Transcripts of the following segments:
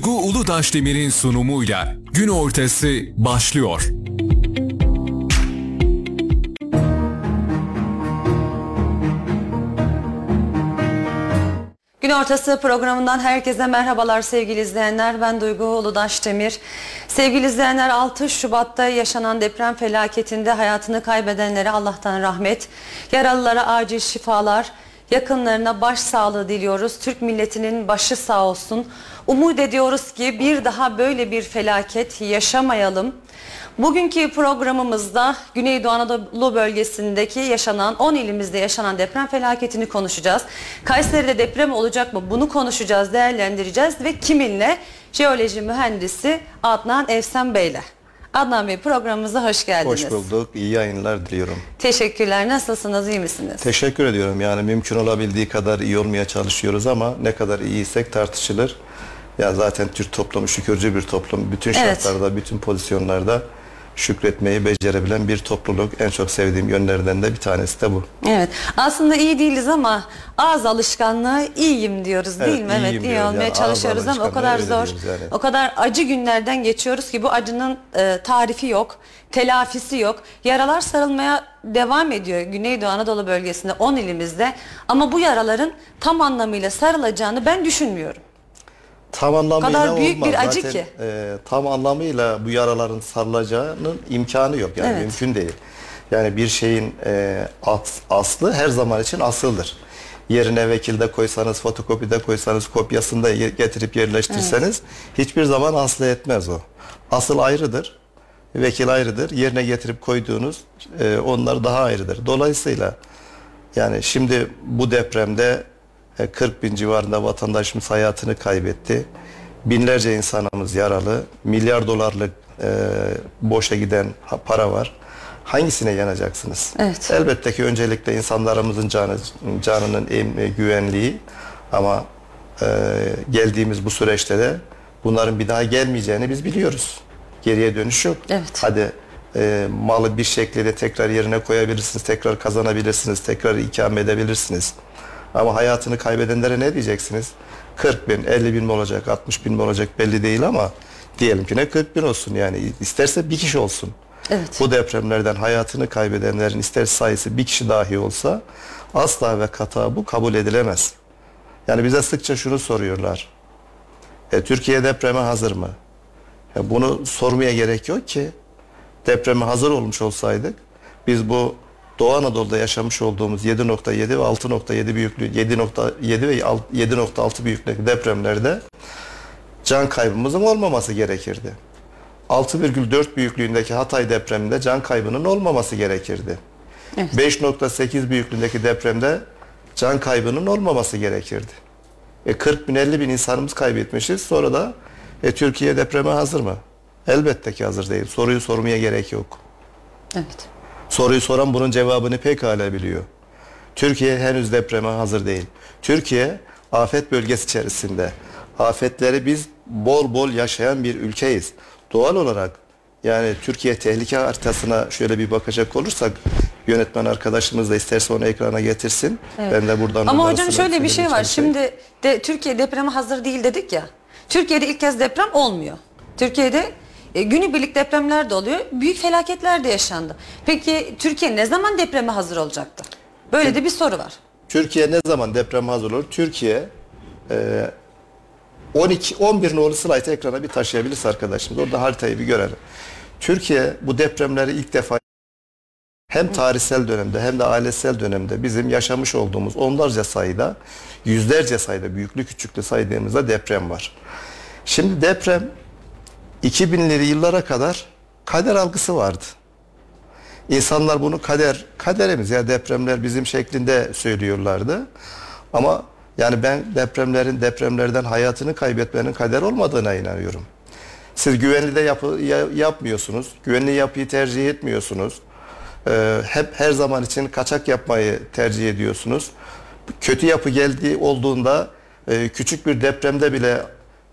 Duygu Uludaşdemir'in sunumuyla gün ortası başlıyor. Gün ortası programından herkese merhabalar sevgili izleyenler. Ben Duygu Uludaş Demir. Sevgili izleyenler 6 Şubat'ta yaşanan deprem felaketinde hayatını kaybedenlere Allah'tan rahmet, yaralılara acil şifalar, yakınlarına başsağlığı diliyoruz. Türk milletinin başı sağ olsun. Umut ediyoruz ki bir daha böyle bir felaket yaşamayalım. Bugünkü programımızda Güneydoğu Anadolu bölgesindeki yaşanan 10 ilimizde yaşanan deprem felaketini konuşacağız. Kayseri'de deprem olacak mı? Bunu konuşacağız, değerlendireceğiz ve kiminle? Jeoloji mühendisi Adnan Evsen Bey'le. Adnan Bey programımıza hoş geldiniz. Hoş bulduk. İyi yayınlar diliyorum. Teşekkürler. Nasılsınız? İyi misiniz? Teşekkür ediyorum. Yani mümkün olabildiği kadar iyi olmaya çalışıyoruz ama ne kadar iyiysek tartışılır. Ya zaten Türk toplumu şükürcü bir toplum. Bütün Evet. şartlarda, bütün pozisyonlarda şükretmeyi becerebilen bir topluluk. En çok sevdiğim yönlerden de bir tanesi de bu. Evet. Aslında iyi değiliz ama ağız alışkanlığı iyiyim diyoruz değil Evet, mi? Evet, iyi diyoruz. olmaya Yani çalışıyoruz ama o kadar zor. yani. O kadar acı günlerden geçiyoruz ki bu acının e, tarifi yok, telafisi yok. Yaralar sarılmaya devam ediyor Güneydoğu Anadolu bölgesinde 10 ilimizde ama bu yaraların tam anlamıyla sarılacağını ben düşünmüyorum. Tam anlamıyla kadar büyük olmaz. bir acı Zaten, ki. e, tam anlamıyla bu yaraların sarılacağının imkanı yok. Yani Evet. mümkün değil. Yani bir şeyin e, as- aslı her zaman için asıldır. Yerine vekilde koysanız, fotokopide koysanız, kopyasını da ye- getirip yerleştirseniz hiçbir zaman aslı etmez o. Asıl ayrıdır. Vekil ayrıdır. Yerine getirip koyduğunuz e, onlar daha ayrıdır. Dolayısıyla yani şimdi bu depremde 40 bin civarında vatandaşımız hayatını kaybetti. Binlerce insanımız yaralı. Milyar dolarlık e, boşa giden para var. Hangisine yanacaksınız? Evet. Elbette ki öncelikle insanlarımızın canı, canının em- e, güvenliği ama e, geldiğimiz bu süreçte de bunların bir daha gelmeyeceğini biz biliyoruz. Geriye dönüş yok. Evet. Hadi e, malı bir şekilde tekrar yerine koyabilirsiniz, tekrar kazanabilirsiniz, tekrar ikame edebilirsiniz. Ama hayatını kaybedenlere ne diyeceksiniz? 40 bin, 50 bin mi olacak, 60 bin mi olacak belli değil ama diyelim ki ne 40 bin olsun yani isterse bir kişi olsun. Evet. Bu depremlerden hayatını kaybedenlerin ister sayısı bir kişi dahi olsa asla ve kata bu kabul edilemez. Yani bize sıkça şunu soruyorlar. E, Türkiye depreme hazır mı? Ya bunu sormaya gerek yok ki. Depreme hazır olmuş olsaydık biz bu Doğu Anadolu'da yaşamış olduğumuz 7.7 ve 6.7 büyüklüğü 7.7 ve 7.6 büyüklüğündeki depremlerde can kaybımızın olmaması gerekirdi. 6,4 büyüklüğündeki Hatay depreminde can kaybının olmaması gerekirdi. 5.8 büyüklüğündeki depremde can kaybının olmaması gerekirdi. E 40 bin 50 bin insanımız kaybetmişiz. Sonra da e, Türkiye depreme hazır mı? Elbette ki hazır değil. Soruyu sormaya gerek yok. Evet. Soruyu soran bunun cevabını pekala biliyor. Türkiye henüz depreme hazır değil. Türkiye afet bölgesi içerisinde. Afetleri biz bol bol yaşayan bir ülkeyiz. Doğal olarak yani Türkiye tehlike haritasına şöyle bir bakacak olursak yönetmen arkadaşımız da isterse onu ekrana getirsin. Ben de buradan Ama hocam şöyle bir şey var. Şimdi de Türkiye depreme hazır değil dedik ya. Türkiye'de ilk kez deprem olmuyor. Türkiye'de e, günübirlik depremler de oluyor. Büyük felaketler de yaşandı. Peki Türkiye ne zaman depreme hazır olacaktı? Böyle de bir soru var. Türkiye ne zaman depreme hazır olur? Türkiye e, 12 11 nolu slaytı ekrana bir taşıyabiliriz arkadaşımız. Orada haritayı bir görelim. Türkiye bu depremleri ilk defa hem tarihsel dönemde hem de ailesel dönemde bizim yaşamış olduğumuz onlarca sayıda, yüzlerce sayıda büyüklü küçüklü saydığımızda deprem var. Şimdi deprem 2000'li yıllara kadar kader algısı vardı. İnsanlar bunu kader, kaderimiz ya depremler bizim şeklinde söylüyorlardı. Ama yani ben depremlerin depremlerden hayatını kaybetmenin kader olmadığına inanıyorum. Siz güvenli de yapı, ya- yapmıyorsunuz. Güvenli yapıyı tercih etmiyorsunuz. Ee, hep her zaman için kaçak yapmayı tercih ediyorsunuz. Kötü yapı geldiği olduğunda e, küçük bir depremde bile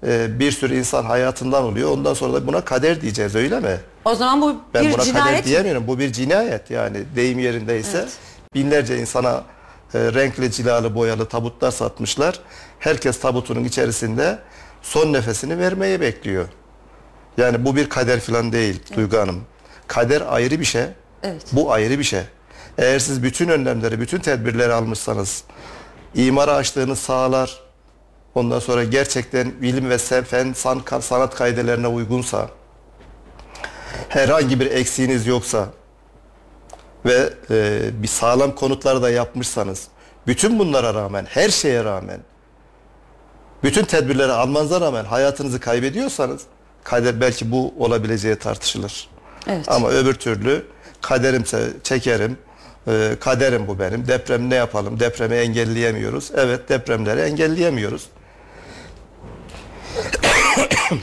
e, bir sürü insan hayatından oluyor. Ondan sonra da buna kader diyeceğiz öyle mi? O zaman bu Ben bir buna kader cinayet mi? diyemiyorum. Bu bir cinayet yani deyim yerindeyse. Evet. Binlerce insana e, renkli cilalı boyalı tabutlar satmışlar. Herkes tabutunun içerisinde son nefesini vermeyi bekliyor. Yani bu bir kader falan değil Duygu Hanım. Kader ayrı bir şey. Evet. Bu ayrı bir şey. Eğer siz bütün önlemleri, bütün tedbirleri almışsanız, imara açtığınız sahalar, ondan sonra gerçekten bilim ve fen, san- sanat kaidelerine uygunsa, herhangi bir eksiğiniz yoksa ve e, bir sağlam konutlar da yapmışsanız, bütün bunlara rağmen, her şeye rağmen, bütün tedbirleri almanıza rağmen hayatınızı kaybediyorsanız, kader belki bu olabileceği tartışılır. Evet. Ama öbür türlü kaderimse çekerim. Ee, kaderim bu benim. Deprem ne yapalım? Depremi engelleyemiyoruz. Evet depremleri engelleyemiyoruz.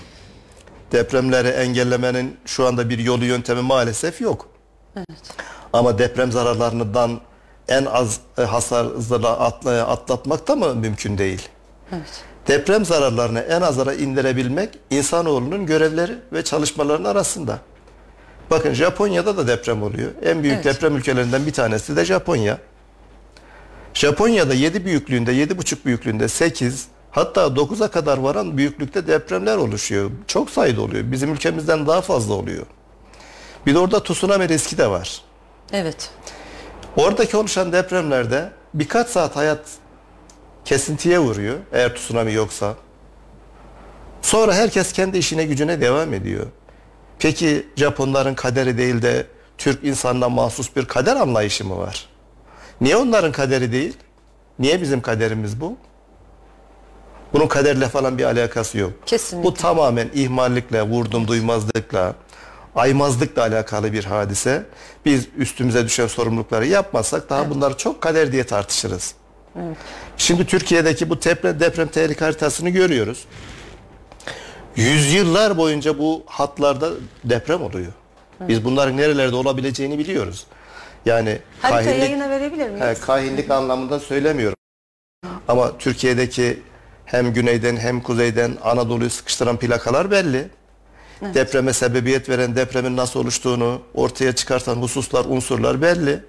Depremleri engellemenin şu anda bir yolu yöntemi maalesef yok. Ama deprem zararlarından en az e, hasarla atla- atlatmak da mı mümkün değil? Evet. Deprem zararlarını en azara indirebilmek insanoğlunun görevleri ve çalışmalarının arasında. Bakın Japonya'da da deprem oluyor. En büyük Evet. deprem ülkelerinden bir tanesi de Japonya. Japonya'da 7 büyüklüğünde, 7,5 büyüklüğünde 8 hatta 9'a kadar varan büyüklükte depremler oluşuyor. Çok sayıda oluyor. Bizim ülkemizden daha fazla oluyor. Bir de orada tsunami riski de var. Evet. Oradaki oluşan depremlerde birkaç saat hayat kesintiye uğruyor eğer tsunami yoksa. Sonra herkes kendi işine gücüne devam ediyor. Peki Japonların kaderi değil de Türk insanına mahsus bir kader anlayışı mı var? Niye onların kaderi değil? Niye bizim kaderimiz bu? Bunun kaderle falan bir alakası yok. Kesinlikle. Bu tamamen ihmallikle, vurdum duymazlıkla, aymazlıkla alakalı bir hadise. Biz üstümüze düşen sorumlulukları yapmazsak daha bunları çok kader diye tartışırız. Şimdi Türkiye'deki bu deprem, deprem tehlike haritasını görüyoruz. Yüzyıllar boyunca bu hatlarda deprem oluyor. Biz bunların nerelerde olabileceğini biliyoruz. Yani Harita kahinlik- yayına verebilir miyiz? He, kahinlik anlamında söylemiyorum. Ama Türkiye'deki hem güneyden hem kuzeyden Anadolu'yu sıkıştıran plakalar belli. Depreme sebebiyet veren depremin nasıl oluştuğunu ortaya çıkartan hususlar, unsurlar belli.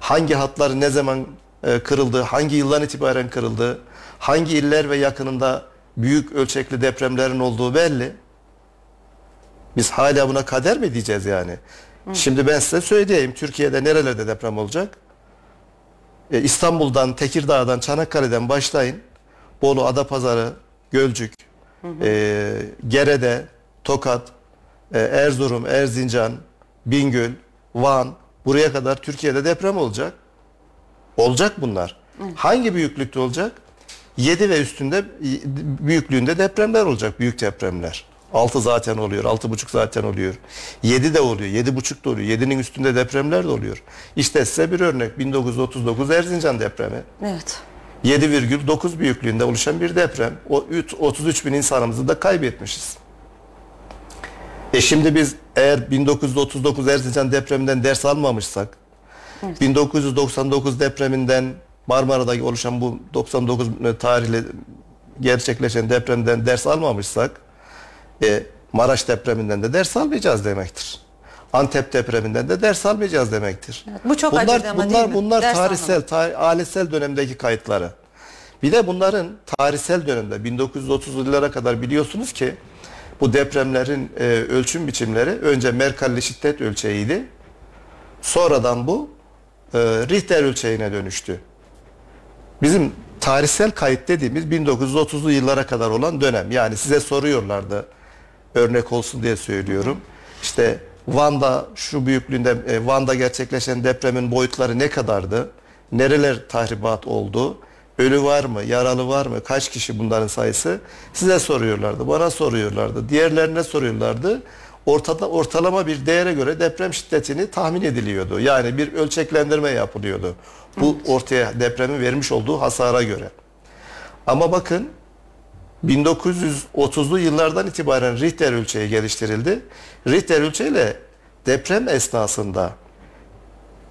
Hangi hatlar ne zaman e, kırıldı, hangi yıldan itibaren kırıldı, hangi iller ve yakınında büyük ölçekli depremlerin olduğu belli. Biz hala buna kader mi diyeceğiz yani? Şimdi ben size söyleyeyim. Türkiye'de nerelerde deprem olacak? E, İstanbul'dan, Tekirdağ'dan, Çanakkale'den başlayın. Bolu, Adapazarı, Gölcük, e, Gerede, Tokat, e, Erzurum, Erzincan, Bingöl, Van buraya kadar Türkiye'de deprem olacak. Olacak bunlar. Hangi büyüklükte olacak? 7 ve üstünde büyüklüğünde depremler olacak. Büyük depremler. 6 zaten oluyor. 6,5 zaten oluyor. 7 de oluyor. 7,5 da oluyor. 7'nin üstünde depremler de oluyor. İşte size bir örnek. 1939 Erzincan depremi. Evet. 7,9 büyüklüğünde oluşan bir deprem. O üç- 33 bin insanımızı da kaybetmişiz. E şimdi biz eğer 1939 Erzincan depreminden ders almamışsak, 1999 depreminden Marmara'da oluşan bu 99 tarihli gerçekleşen depremden ders almamışsak, e, Maraş depreminden de ders almayacağız demektir. Antep depreminden de ders almayacağız demektir. Evet, bu çok bunlar, acıydı ama bunlar, değil mi? Bunlar Ders tarihsel, tarih, ailesel dönemdeki kayıtları. Bir de bunların tarihsel dönemde 1930'lu yıllara kadar biliyorsunuz ki bu depremlerin e, ölçüm biçimleri önce Mercalli şiddet ölçeğiydi. Sonradan bu e, Richter ölçeğine dönüştü. Bizim tarihsel kayıt dediğimiz 1930'lu yıllara kadar olan dönem. Yani size soruyorlardı örnek olsun diye söylüyorum. İşte Van'da şu büyüklüğünde e, Van'da gerçekleşen depremin boyutları ne kadardı? Nereler tahribat oldu? Ölü var mı? Yaralı var mı? Kaç kişi bunların sayısı? Size soruyorlardı. Bana soruyorlardı. Diğerlerine soruyorlardı. Ortada ortalama bir değere göre deprem şiddetini tahmin ediliyordu. Yani bir ölçeklendirme yapılıyordu. Bu ortaya depremin vermiş olduğu hasara göre. Ama bakın 1930'lu yıllardan itibaren Richter ölçeği geliştirildi. Richter ölçeğiyle deprem esnasında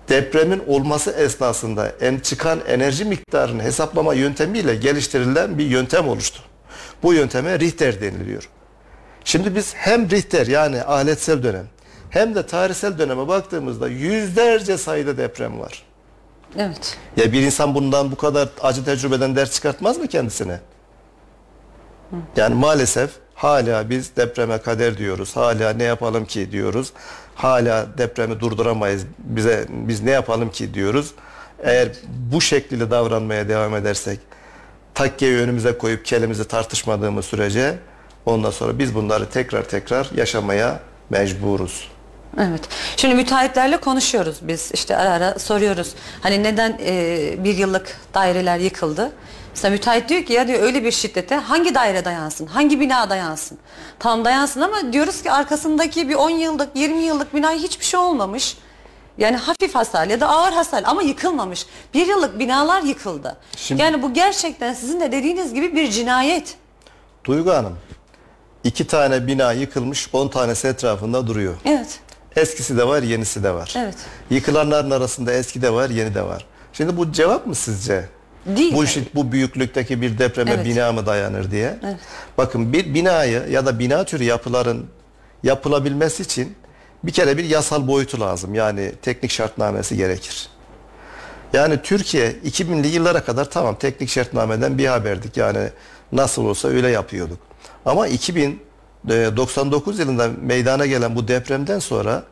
depremin olması esnasında en çıkan enerji miktarını hesaplama yöntemiyle geliştirilen bir yöntem oluştu. Bu yönteme Richter deniliyor. Şimdi biz hem Richter yani aletsel dönem hem de tarihsel döneme baktığımızda yüzlerce sayıda deprem var. Evet. Ya bir insan bundan bu kadar acı tecrübeden ders çıkartmaz mı kendisine? Yani maalesef hala biz depreme kader diyoruz. Hala ne yapalım ki diyoruz. Hala depremi durduramayız. Bize biz ne yapalım ki diyoruz. Eğer bu şekilde davranmaya devam edersek takkeyi önümüze koyup kelimizi tartışmadığımız sürece ondan sonra biz bunları tekrar tekrar yaşamaya mecburuz. Evet. Şimdi müteahhitlerle konuşuyoruz biz. İşte ara ara soruyoruz. Hani neden e, bir yıllık daireler yıkıldı? Mesela müteahhit diyor ki ya diyor öyle bir şiddete hangi daire dayansın? Hangi bina dayansın? Tam dayansın ama diyoruz ki arkasındaki bir 10 yıllık 20 yıllık binaya hiçbir şey olmamış. Yani hafif hasar ya da ağır hasar ama yıkılmamış. Bir yıllık binalar yıkıldı. Şimdi- yani bu gerçekten sizin de dediğiniz gibi bir cinayet. Duygu Hanım, iki tane bina yıkılmış, 10 tanesi etrafında duruyor. Evet. Eskisi de var, yenisi de var. Evet. Yıkılanların arasında eski de var, yeni de var. Şimdi bu cevap mı sizce? Değil. Bu işin bu büyüklükteki bir depreme Evet. bina mı dayanır diye. Bakın bir binayı ya da bina türü yapıların yapılabilmesi için bir kere bir yasal boyutu lazım. Yani teknik şartnamesi gerekir. Yani Türkiye 2000'li yıllara kadar tamam teknik şartnameden bir haberdik. Yani nasıl olsa öyle yapıyorduk. Ama 2099 yılında meydana gelen bu depremden sonra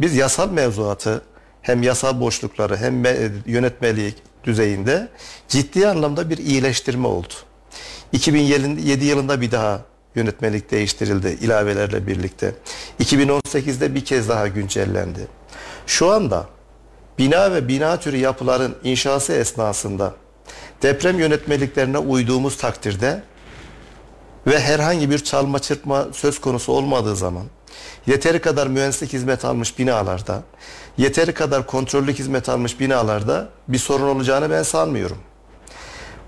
biz yasal mevzuatı hem yasal boşlukları hem me- yönetmelik düzeyinde ciddi anlamda bir iyileştirme oldu. 2007 yılında bir daha yönetmelik değiştirildi ilavelerle birlikte. 2018'de bir kez daha güncellendi. Şu anda bina ve bina türü yapıların inşası esnasında deprem yönetmeliklerine uyduğumuz takdirde ve herhangi bir çalma çırpma söz konusu olmadığı zaman yeteri kadar mühendislik hizmet almış binalarda, yeteri kadar kontrollük hizmet almış binalarda bir sorun olacağını ben sanmıyorum.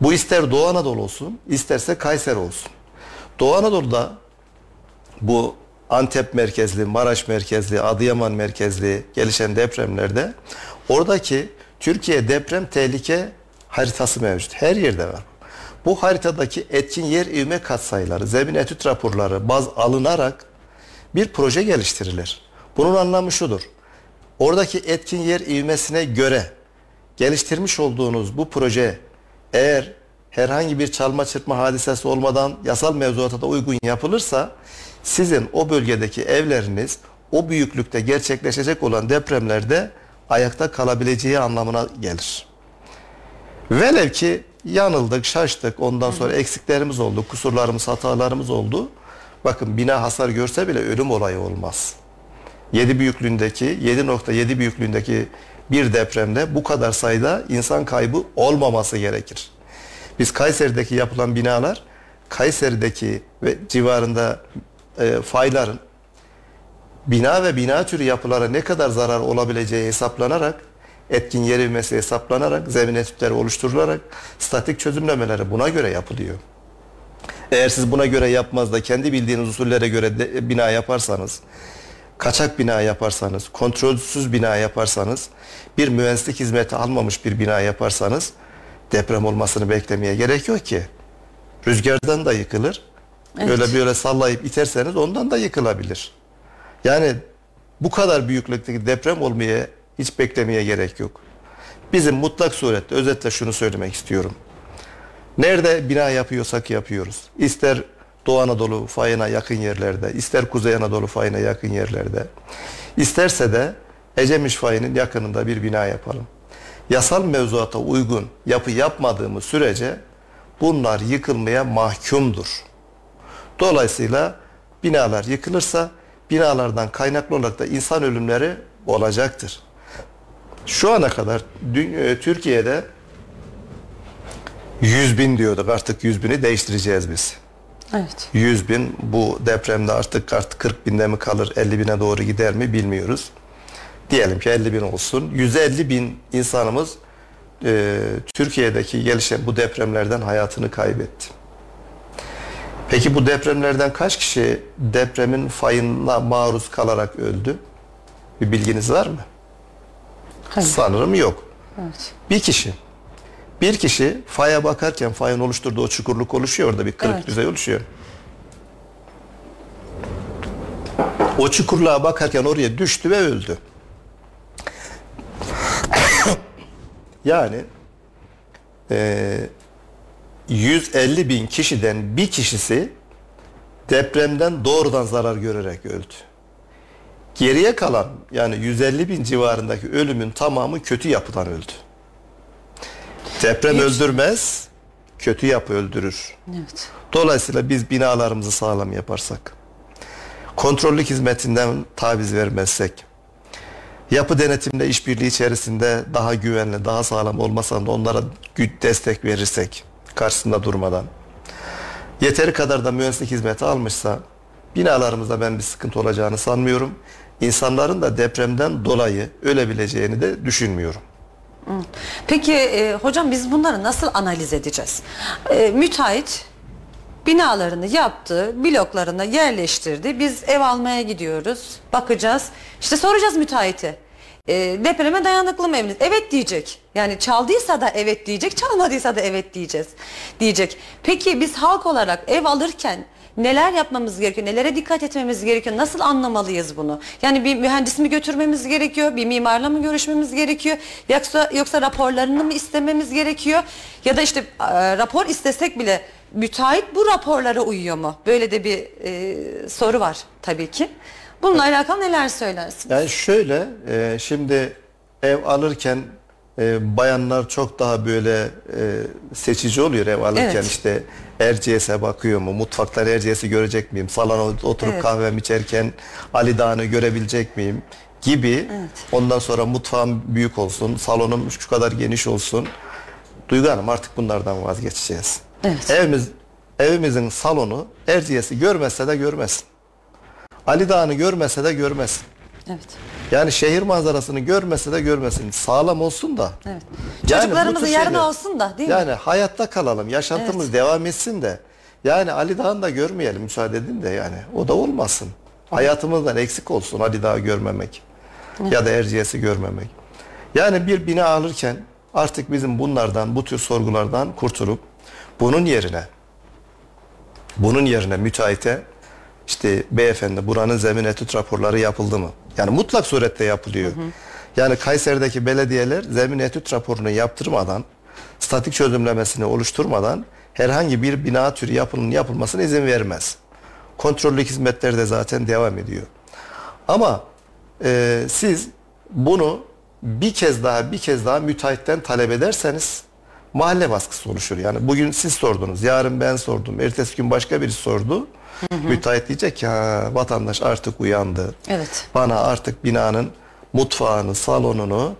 Bu ister Doğu Anadolu olsun, isterse Kayseri olsun. Doğu Anadolu'da bu Antep merkezli, Maraş merkezli, Adıyaman merkezli gelişen depremlerde oradaki Türkiye deprem tehlike haritası mevcut. Her yerde var. Bu haritadaki etkin yer ivme katsayıları, zemin etüt raporları baz alınarak bir proje geliştirilir. Bunun anlamı şudur. Oradaki etkin yer ivmesine göre geliştirmiş olduğunuz bu proje eğer herhangi bir çalma çırpma hadisesi olmadan yasal mevzuata da uygun yapılırsa sizin o bölgedeki evleriniz o büyüklükte gerçekleşecek olan depremlerde ayakta kalabileceği anlamına gelir. Velev ki yanıldık, şaştık, ondan sonra eksiklerimiz oldu, kusurlarımız, hatalarımız oldu. Bakın bina hasar görse bile ölüm olayı olmaz. 7 büyüklüğündeki, 7.7 büyüklüğündeki bir depremde bu kadar sayıda insan kaybı olmaması gerekir. Biz Kayseri'deki yapılan binalar, Kayseri'deki ve civarında e, fayların bina ve bina türü yapılara ne kadar zarar olabileceği hesaplanarak, etkin yer hesaplanarak, zemin etütleri oluşturularak statik çözümlemeleri buna göre yapılıyor. Eğer siz buna göre yapmaz da kendi bildiğiniz usullere göre de, bina yaparsanız, kaçak bina yaparsanız, kontrolsüz bina yaparsanız, bir mühendislik hizmeti almamış bir bina yaparsanız deprem olmasını beklemeye gerek yok ki. Rüzgardan da yıkılır. Evet. Böyle böyle sallayıp iterseniz ondan da yıkılabilir. Yani bu kadar büyüklükteki deprem olmaya hiç beklemeye gerek yok. Bizim mutlak surette özetle şunu söylemek istiyorum. Nerede bina yapıyorsak yapıyoruz. İster Doğu Anadolu fayına yakın yerlerde, ister Kuzey Anadolu fayına yakın yerlerde. İsterse de Ecemiş fayının yakınında bir bina yapalım. Yasal mevzuata uygun yapı yapmadığımız sürece bunlar yıkılmaya mahkumdur. Dolayısıyla binalar yıkılırsa binalardan kaynaklı olarak da insan ölümleri olacaktır. Şu ana kadar e, Türkiye'de 100 bin diyorduk artık 100 bini değiştireceğiz biz. Evet. 100 bin bu depremde artık artık 40 binde mi kalır 50 bine doğru gider mi bilmiyoruz. Diyelim ki 50 bin olsun. 150 bin insanımız e, Türkiye'deki gelişen bu depremlerden hayatını kaybetti. Peki bu depremlerden kaç kişi depremin fayına maruz kalarak öldü? Bir bilginiz var mı? Hayır. Sanırım yok. Evet. Bir kişi. Bir kişi faya bakarken fayın oluşturduğu o çukurluk oluşuyor orada bir kırık Evet. düzey oluşuyor. O çukurluğa bakarken oraya düştü ve öldü. yani eee 150 bin kişiden bir kişisi depremden doğrudan zarar görerek öldü. Geriye kalan yani 150 bin civarındaki ölümün tamamı kötü yapıdan öldü. Deprem Hiç- öldürmez, kötü yapı öldürür. Evet. Dolayısıyla biz binalarımızı sağlam yaparsak, kontrollük hizmetinden taviz vermezsek, yapı denetimle işbirliği içerisinde daha güvenli, daha sağlam olmasan da onlara gü- destek verirsek, karşısında durmadan, yeteri kadar da mühendislik hizmeti almışsa, binalarımızda ben bir sıkıntı olacağını sanmıyorum. İnsanların da depremden dolayı ölebileceğini de düşünmüyorum. Peki e, hocam biz bunları nasıl analiz edeceğiz? E, müteahhit binalarını yaptı, bloklarına yerleştirdi. Biz ev almaya gidiyoruz, bakacağız. İşte soracağız müteahhite. E, depreme dayanıklı mı eviniz? Evet diyecek. Yani çaldıysa da evet diyecek, çalmadıysa da evet diyeceğiz. Diyecek. Peki biz halk olarak ev alırken neler yapmamız gerekiyor? Nelere dikkat etmemiz gerekiyor? Nasıl anlamalıyız bunu? Yani bir mühendis mi götürmemiz gerekiyor? Bir mimarla mı görüşmemiz gerekiyor? Yoksa yoksa raporlarını mı istememiz gerekiyor? Ya da işte e, rapor istesek bile müteahhit bu raporlara uyuyor mu? Böyle de bir e, soru var tabii ki. Bununla alakalı neler söylersiniz? Yani şöyle, e, şimdi ev alırken e, bayanlar çok daha böyle e, seçici oluyor ev alırken Evet. işte Erciyes'e bakıyor mu, mutfakta Erciyes'i görecek miyim, salona oturup Evet. kahvemi içerken Ali Dağı'nı görebilecek miyim gibi. Ondan sonra mutfağım büyük olsun, salonum şu kadar geniş olsun. Duygu Hanım artık bunlardan vazgeçeceğiz. Evet. Evimiz, evimizin salonu Erciyes'i görmezse de görmesin. Ali Dağı'nı görmese de görmesin. Evet. Yani şehir manzarasını görmese de görmesin. Sağlam olsun da. Evet. Yani Çocuklarımızın tür yarını olsun da değil mi? Yani hayatta kalalım. Yaşantımız devam etsin de. Yani Ali Dağ'ını da görmeyelim müsaade edin de yani. O da olmasın. Hayatımızdan eksik olsun Ali Dağ'ı görmemek. Ya da Erciyes'i görmemek. Yani bir bina alırken artık bizim bunlardan, bu tür sorgulardan kurtulup bunun yerine bunun yerine müteahhite işte beyefendi buranın zemin etüt raporları yapıldı mı? Yani mutlak surette yapılıyor. Yani Kayseri'deki belediyeler zemin etüt raporunu yaptırmadan, statik çözümlemesini oluşturmadan herhangi bir bina türü yapının yapılmasına izin vermez. Kontrollük hizmetleri de zaten devam ediyor. Ama e, siz bunu bir kez daha bir kez daha müteahhitten talep ederseniz mahalle baskısı oluşur. Yani bugün siz sordunuz, yarın ben sordum, ertesi gün başka birisi sordu. Müteahhit diyecek ki "Ha, vatandaş artık uyandı. Evet. Bana artık binanın mutfağını, salonunu,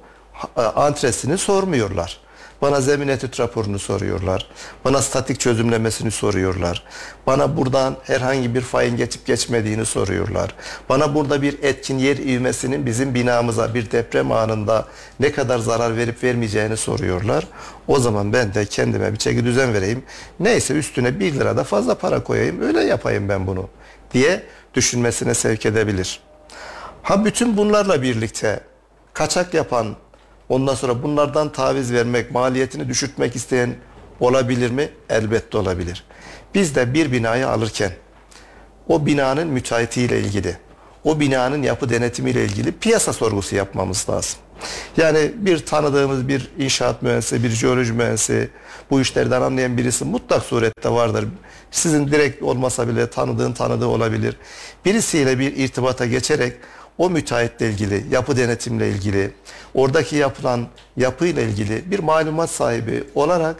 antresini sormuyorlar. Bana zemin etüt raporunu soruyorlar. Bana statik çözümlemesini soruyorlar. Bana buradan herhangi bir fayın geçip geçmediğini soruyorlar. Bana burada bir etkin yer ivmesinin bizim binamıza bir deprem anında ne kadar zarar verip vermeyeceğini soruyorlar. O zaman ben de kendime bir çeki düzen vereyim. Neyse üstüne 1 lira da fazla para koyayım öyle yapayım ben bunu diye düşünmesine sevk edebilir. Ha bütün bunlarla birlikte kaçak yapan, ondan sonra bunlardan taviz vermek, maliyetini düşürtmek isteyen olabilir mi? Elbette olabilir. Biz de bir binayı alırken o binanın müteahhitiyle ilgili, o binanın yapı denetimiyle ilgili piyasa sorgusu yapmamız lazım. Yani bir tanıdığımız bir inşaat mühendisi, bir jeoloji mühendisi, bu işlerden anlayan birisi mutlak surette vardır. Sizin direkt olmasa bile tanıdığın tanıdığı olabilir. Birisiyle bir irtibata geçerek o müteahhitle ilgili, yapı denetimle ilgili, oradaki yapılan yapıyla ilgili bir malumat sahibi olarak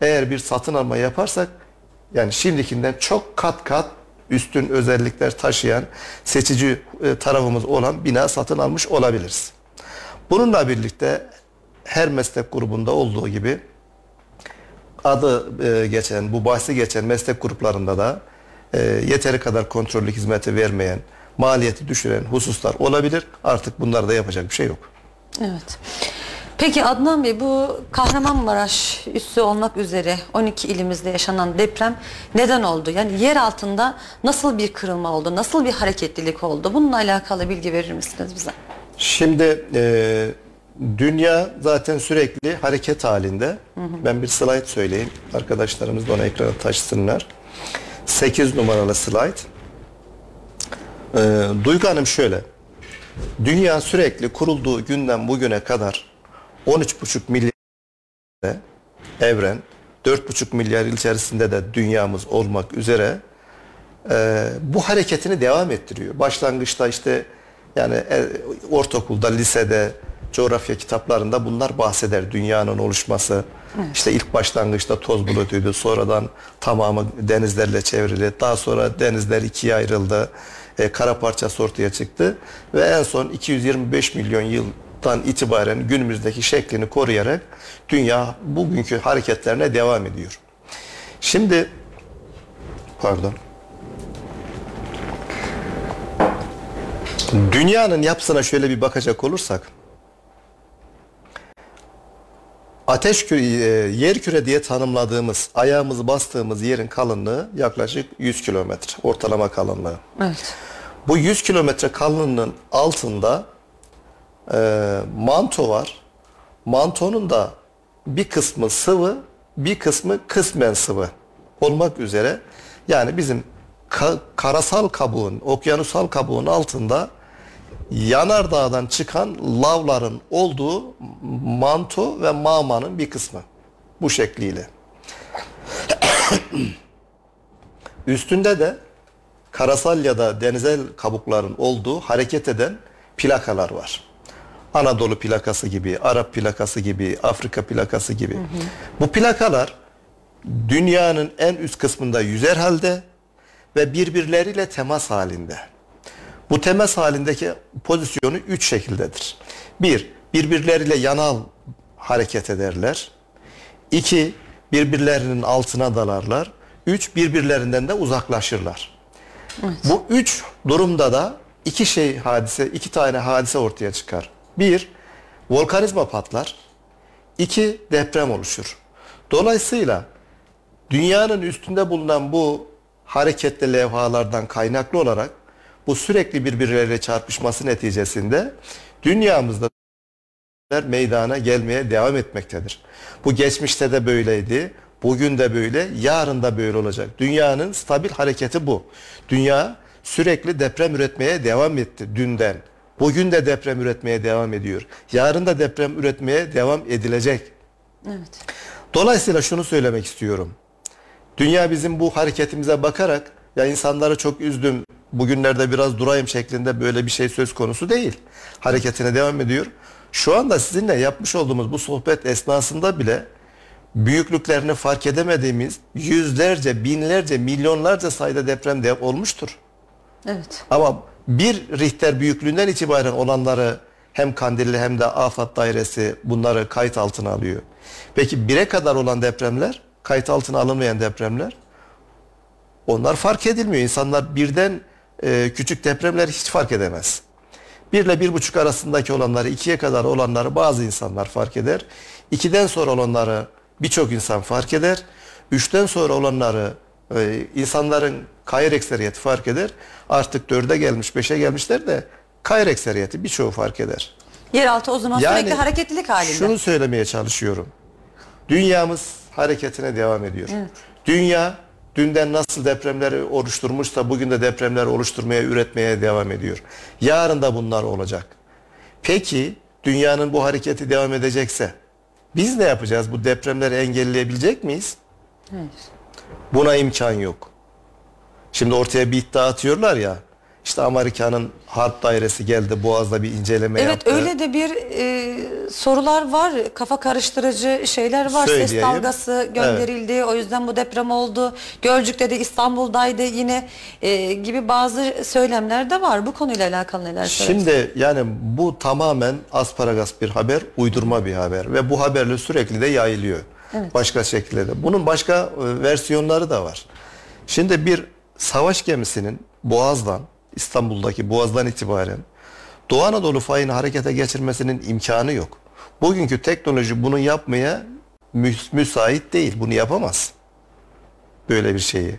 eğer bir satın alma yaparsak yani şimdikinden çok kat kat üstün özellikler taşıyan seçici e, tarafımız olan bina satın almış olabiliriz. Bununla birlikte her meslek grubunda olduğu gibi adı e, geçen, bu bahsi geçen meslek gruplarında da e, yeteri kadar kontrollük hizmeti vermeyen, maliyeti düşüren hususlar olabilir. Artık bunlarda yapacak bir şey yok. Evet. Peki Adnan Bey bu Kahramanmaraş üssü olmak üzere 12 ilimizde yaşanan deprem neden oldu? Yani yer altında nasıl bir kırılma oldu? Nasıl bir hareketlilik oldu? Bununla alakalı bilgi verir misiniz bize? Şimdi e, dünya zaten sürekli hareket halinde. Ben bir slide söyleyeyim. Arkadaşlarımız da onu ekrana taşısınlar. 8 numaralı slide. E, Duygu Hanım şöyle. Dünya sürekli kurulduğu günden bugüne kadar 13,5 milyar evren 4,5 milyar yıl içerisinde de dünyamız olmak üzere e, bu hareketini devam ettiriyor. Başlangıçta işte yani e, ortaokulda, lisede, coğrafya kitaplarında bunlar bahseder. Dünyanın oluşması, işte ilk başlangıçta toz bulutuydu. Sonradan tamamı denizlerle çevrili. Daha sonra denizler ikiye ayrıldı. E, kara parçası ortaya çıktı. Ve en son 225 milyon yıldan itibaren günümüzdeki şeklini koruyarak dünya bugünkü hareketlerine devam ediyor. Şimdi pardon. Dünyanın yapısına şöyle bir bakacak olursak ateş küre, yer küre diye tanımladığımız ayağımızı bastığımız yerin kalınlığı yaklaşık 100 kilometre ortalama kalınlığı. Evet. Bu 100 kilometre kalınlığının altında e, manto var. Mantonun da bir kısmı sıvı, bir kısmı kısmen sıvı olmak üzere yani bizim ka- karasal kabuğun, okyanusal kabuğun altında yanardağdan çıkan lavların olduğu manto ve mağmanın bir kısmı. Bu şekliyle. Üstünde de karasal ya da denizel kabukların olduğu hareket eden plakalar var. Anadolu plakası gibi, Arap plakası gibi, Afrika plakası gibi. Bu plakalar dünyanın en üst kısmında yüzer halde ve birbirleriyle temas halinde. Bu temas halindeki pozisyonu üç şekildedir. Bir, birbirleriyle yanal hareket ederler. İki, birbirlerinin altına dalarlar. Üç, birbirlerinden de uzaklaşırlar. Bu üç durumda da iki şey hadise, iki tane hadise ortaya çıkar. Bir, volkanizma patlar. İki, deprem oluşur. Dolayısıyla dünyanın üstünde bulunan bu hareketli levhalardan kaynaklı olarak bu sürekli birbirleriyle çarpışması neticesinde dünyamızda meydana gelmeye devam etmektedir. Bu geçmişte de böyleydi. Bugün de böyle, yarın da böyle olacak. Dünyanın stabil hareketi bu. Dünya sürekli deprem üretmeye devam etti dünden. Bugün de deprem üretmeye devam ediyor. Yarın da deprem üretmeye devam edilecek. Evet. Dolayısıyla şunu söylemek istiyorum. Dünya bizim bu hareketimize bakarak ya insanları çok üzdüm, bugünlerde biraz durayım şeklinde böyle bir şey söz konusu değil. Hareketine devam ediyor. Şu anda sizinle yapmış olduğumuz bu sohbet esnasında bile büyüklüklerini fark edemediğimiz yüzlerce, binlerce, milyonlarca sayıda deprem de olmuştur. Evet. Ama bir Richter büyüklüğünden itibaren olanları hem Kandilli hem de Afat Dairesi bunları kayıt altına alıyor. Peki bire kadar olan depremler, kayıt altına alınmayan depremler onlar fark edilmiyor. İnsanlar birden e, küçük depremler hiç fark edemez. Bir ile bir buçuk arasındaki olanları, ikiye kadar olanları bazı insanlar fark eder. İkiden sonra olanları birçok insan fark eder. Üçten sonra olanları e, insanların kayır ekseriyeti fark eder. Artık dörde gelmiş, beşe gelmişler de kayır ekseriyeti birçoğu fark eder. Yeraltı o zaman sürekli hareketlilik halinde. Şunu söylemeye çalışıyorum. Dünyamız hareketine devam ediyor. Dünya dünden nasıl depremleri oluşturmuşsa bugün de depremleri oluşturmaya, üretmeye devam ediyor. Yarın da bunlar olacak. Peki dünyanın bu hareketi devam edecekse biz ne yapacağız? Bu depremleri engelleyebilecek miyiz? Hayır. Buna imkan yok. Şimdi ortaya bir iddia atıyorlar ya. İşte Amerika'nın harp dairesi geldi Boğaz'da bir inceleme Evet yaptı. öyle de bir e, sorular var. Kafa karıştırıcı şeyler var. Ses Söyleyeyim. dalgası gönderildi. O yüzden bu deprem oldu. Gölcük'te de İstanbul'daydı yine e, gibi bazı söylemler de var. Bu konuyla alakalı neler söylersiniz? Şimdi yani bu tamamen asparagas bir haber, uydurma bir haber ve bu haberle sürekli de yayılıyor. Başka şekilde de. Bunun başka e, versiyonları da var. Şimdi bir savaş gemisinin Boğaz'dan, İstanbul'daki Boğaz'dan itibaren Doğu Anadolu fayını harekete geçirmesinin imkanı yok. Bugünkü teknoloji bunu yapmaya mü- müsait değil. Bunu yapamaz. Böyle bir şeyi.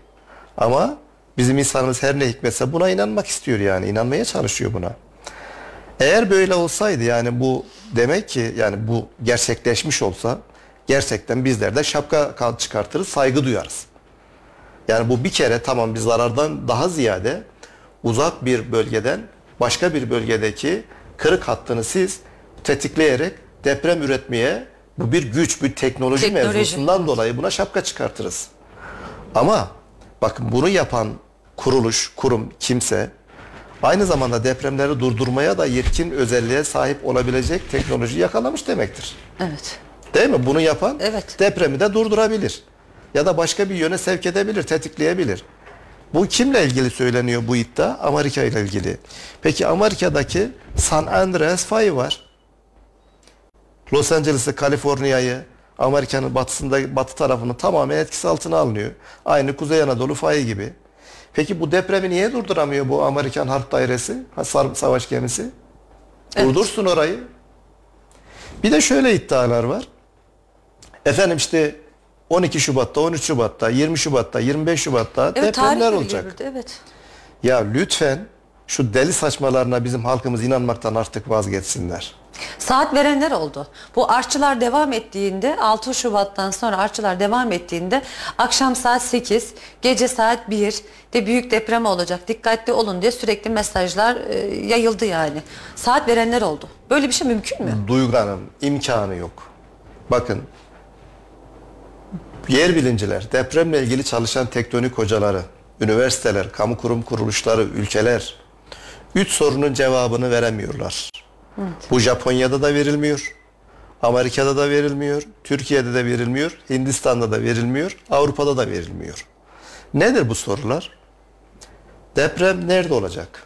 Ama bizim insanımız her ne hikmetse buna inanmak istiyor yani. inanmaya çalışıyor buna. Eğer böyle olsaydı yani bu demek ki yani bu gerçekleşmiş olsa gerçekten bizler de şapka çıkartırız, saygı duyarız. Yani bu bir kere tamam bir zarardan daha ziyade uzak bir bölgeden başka bir bölgedeki kırık hattını siz tetikleyerek deprem üretmeye Bu bir güç, bir teknoloji, Teknoloji. mevzusundan dolayı buna şapka çıkartırız. Ama bakın bunu yapan kuruluş, kurum, kimse aynı zamanda depremleri durdurmaya da yetkin özelliğe sahip olabilecek teknoloji yakalamış demektir. Evet. Değil mi? Bunu yapan Evet. depremi de durdurabilir. Ya da başka bir yöne sevk edebilir, tetikleyebilir. Bu kimle ilgili söyleniyor bu iddia? Amerika ile ilgili. Peki Amerika'daki San Andreas fayı var. Los Angeles'ı, Kaliforniya'yı, Amerika'nın batısında, batı tarafını tamamen etkisi altına alınıyor. Aynı Kuzey Anadolu fayı gibi. Peki bu depremi niye durduramıyor bu Amerikan Harp Dairesi, savaş gemisi? Durdursun orayı. Bir de şöyle iddialar var. Efendim işte 12 Şubat'ta, 13 Şubat'ta, 20 Şubat'ta, 25 Şubat'ta Evet depremler olacak. olacak. Evet. Ya lütfen şu deli saçmalarına bizim halkımız inanmaktan artık vazgeçsinler. Saat verenler oldu. Bu artçılar devam ettiğinde 6 Şubat'tan sonra artçılar devam ettiğinde akşam saat 8, gece saat 1 de büyük deprem olacak. Dikkatli olun diye sürekli mesajlar e, yayıldı yani. Saat verenler oldu. Böyle bir şey mümkün mü? Duyganın imkanı yok. Bakın yer bilimciler, depremle ilgili çalışan tektonik hocaları, üniversiteler, kamu kurum kuruluşları, ülkeler üç sorunun cevabını veremiyorlar. Bu Japonya'da da verilmiyor. Amerika'da da verilmiyor. Türkiye'de de verilmiyor. Hindistan'da da verilmiyor. Avrupa'da da verilmiyor. Nedir bu sorular? Deprem nerede olacak?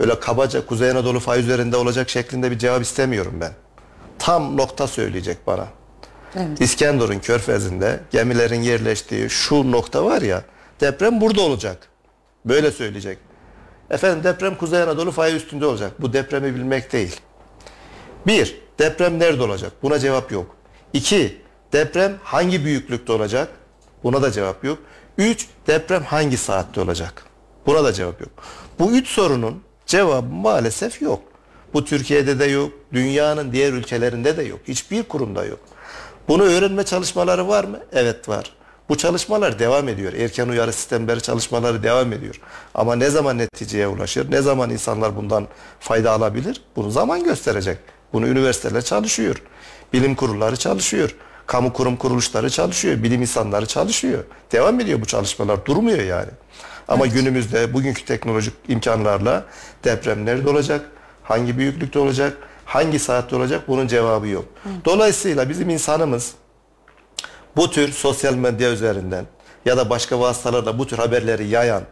Öyle kabaca Kuzey Anadolu fay üzerinde olacak şeklinde bir cevap istemiyorum ben. Tam nokta söyleyecek bana. Evet. İskenderun körfezinde gemilerin yerleştiği şu nokta var ya deprem burada olacak. Böyle söyleyecek. Efendim deprem Kuzey Anadolu fayı üstünde olacak. Bu depremi bilmek değil. Bir, deprem nerede olacak? Buna cevap yok. İki, deprem hangi büyüklükte olacak? Buna da cevap yok. Üç, deprem hangi saatte olacak? Buna da cevap yok. Bu üç sorunun cevabı maalesef yok. Bu Türkiye'de de yok, dünyanın diğer ülkelerinde de yok. Hiçbir kurumda yok. Bunu öğrenme çalışmaları var mı? Evet var. Bu çalışmalar devam ediyor. Erken uyarı sistemleri çalışmaları devam ediyor. Ama ne zaman neticeye ulaşır, ne zaman insanlar bundan fayda alabilir? Bunu zaman gösterecek. Bunu üniversiteler çalışıyor. Bilim kurulları çalışıyor. Kamu kurum kuruluşları çalışıyor. Bilim insanları çalışıyor. Devam ediyor bu çalışmalar. Durmuyor yani. Ama günümüzde bugünkü teknolojik imkanlarla deprem nerede olacak? Hangi büyüklükte olacak? Hangi saatte olacak? Bunun cevabı yok. Dolayısıyla bizim insanımız bu tür sosyal medya üzerinden ya da başka vasıtalarla bu tür haberleri yayan,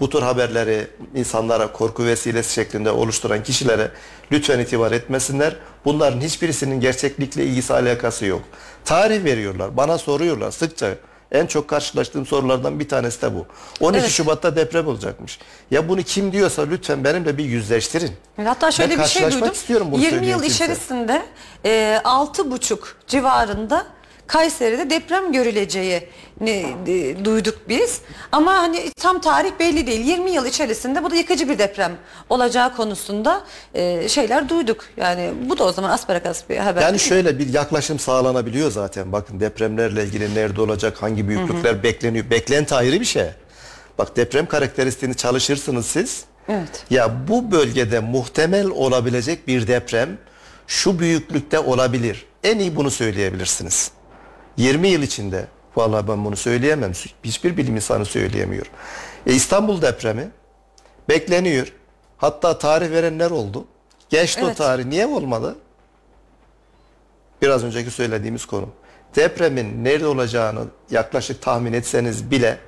bu tür haberleri insanlara korku vesilesi şeklinde oluşturan kişilere lütfen itibar etmesinler. Bunların hiçbirisinin gerçeklikle ilgisi alakası yok. Tarih veriyorlar, bana soruyorlar sıkça. En çok karşılaştığım sorulardan bir tanesi de bu. 12 Evet. Şubat'ta deprem olacakmış. Ya bunu kim diyorsa lütfen benimle bir yüzleştirin. Hatta şöyle bir şey karşılaşmak duydum. istiyorum bunu 20 söyleyen yıl kimse. içerisinde e, 6,5 civarında Kayseri'de deprem görüleceği ne, e, duyduk biz. Ama hani tam tarih belli değil. 20 yıl içerisinde bu da yıkıcı bir deprem olacağı konusunda e, şeyler duyduk. Yani bu da o zaman asparagas bir haber. Yani şöyle bir yaklaşım sağlanabiliyor zaten. Bakın depremlerle ilgili nerede olacak, hangi büyüklükler bekleniyor. Beklenti ayrı bir şey. Bak deprem karakteristiğini çalışırsınız siz. Evet. Ya bu bölgede muhtemel olabilecek bir deprem şu büyüklükte olabilir. En iyi bunu söyleyebilirsiniz. 20 yıl içinde vallahi ben bunu söyleyemem. Hiçbir bilim insanı söyleyemiyor. E İstanbul depremi bekleniyor. Hatta tarih verenler oldu. Geçti o Evet. tarih. Niye olmadı? Biraz önceki söylediğimiz konu. Depremin nerede olacağını yaklaşık tahmin etseniz bile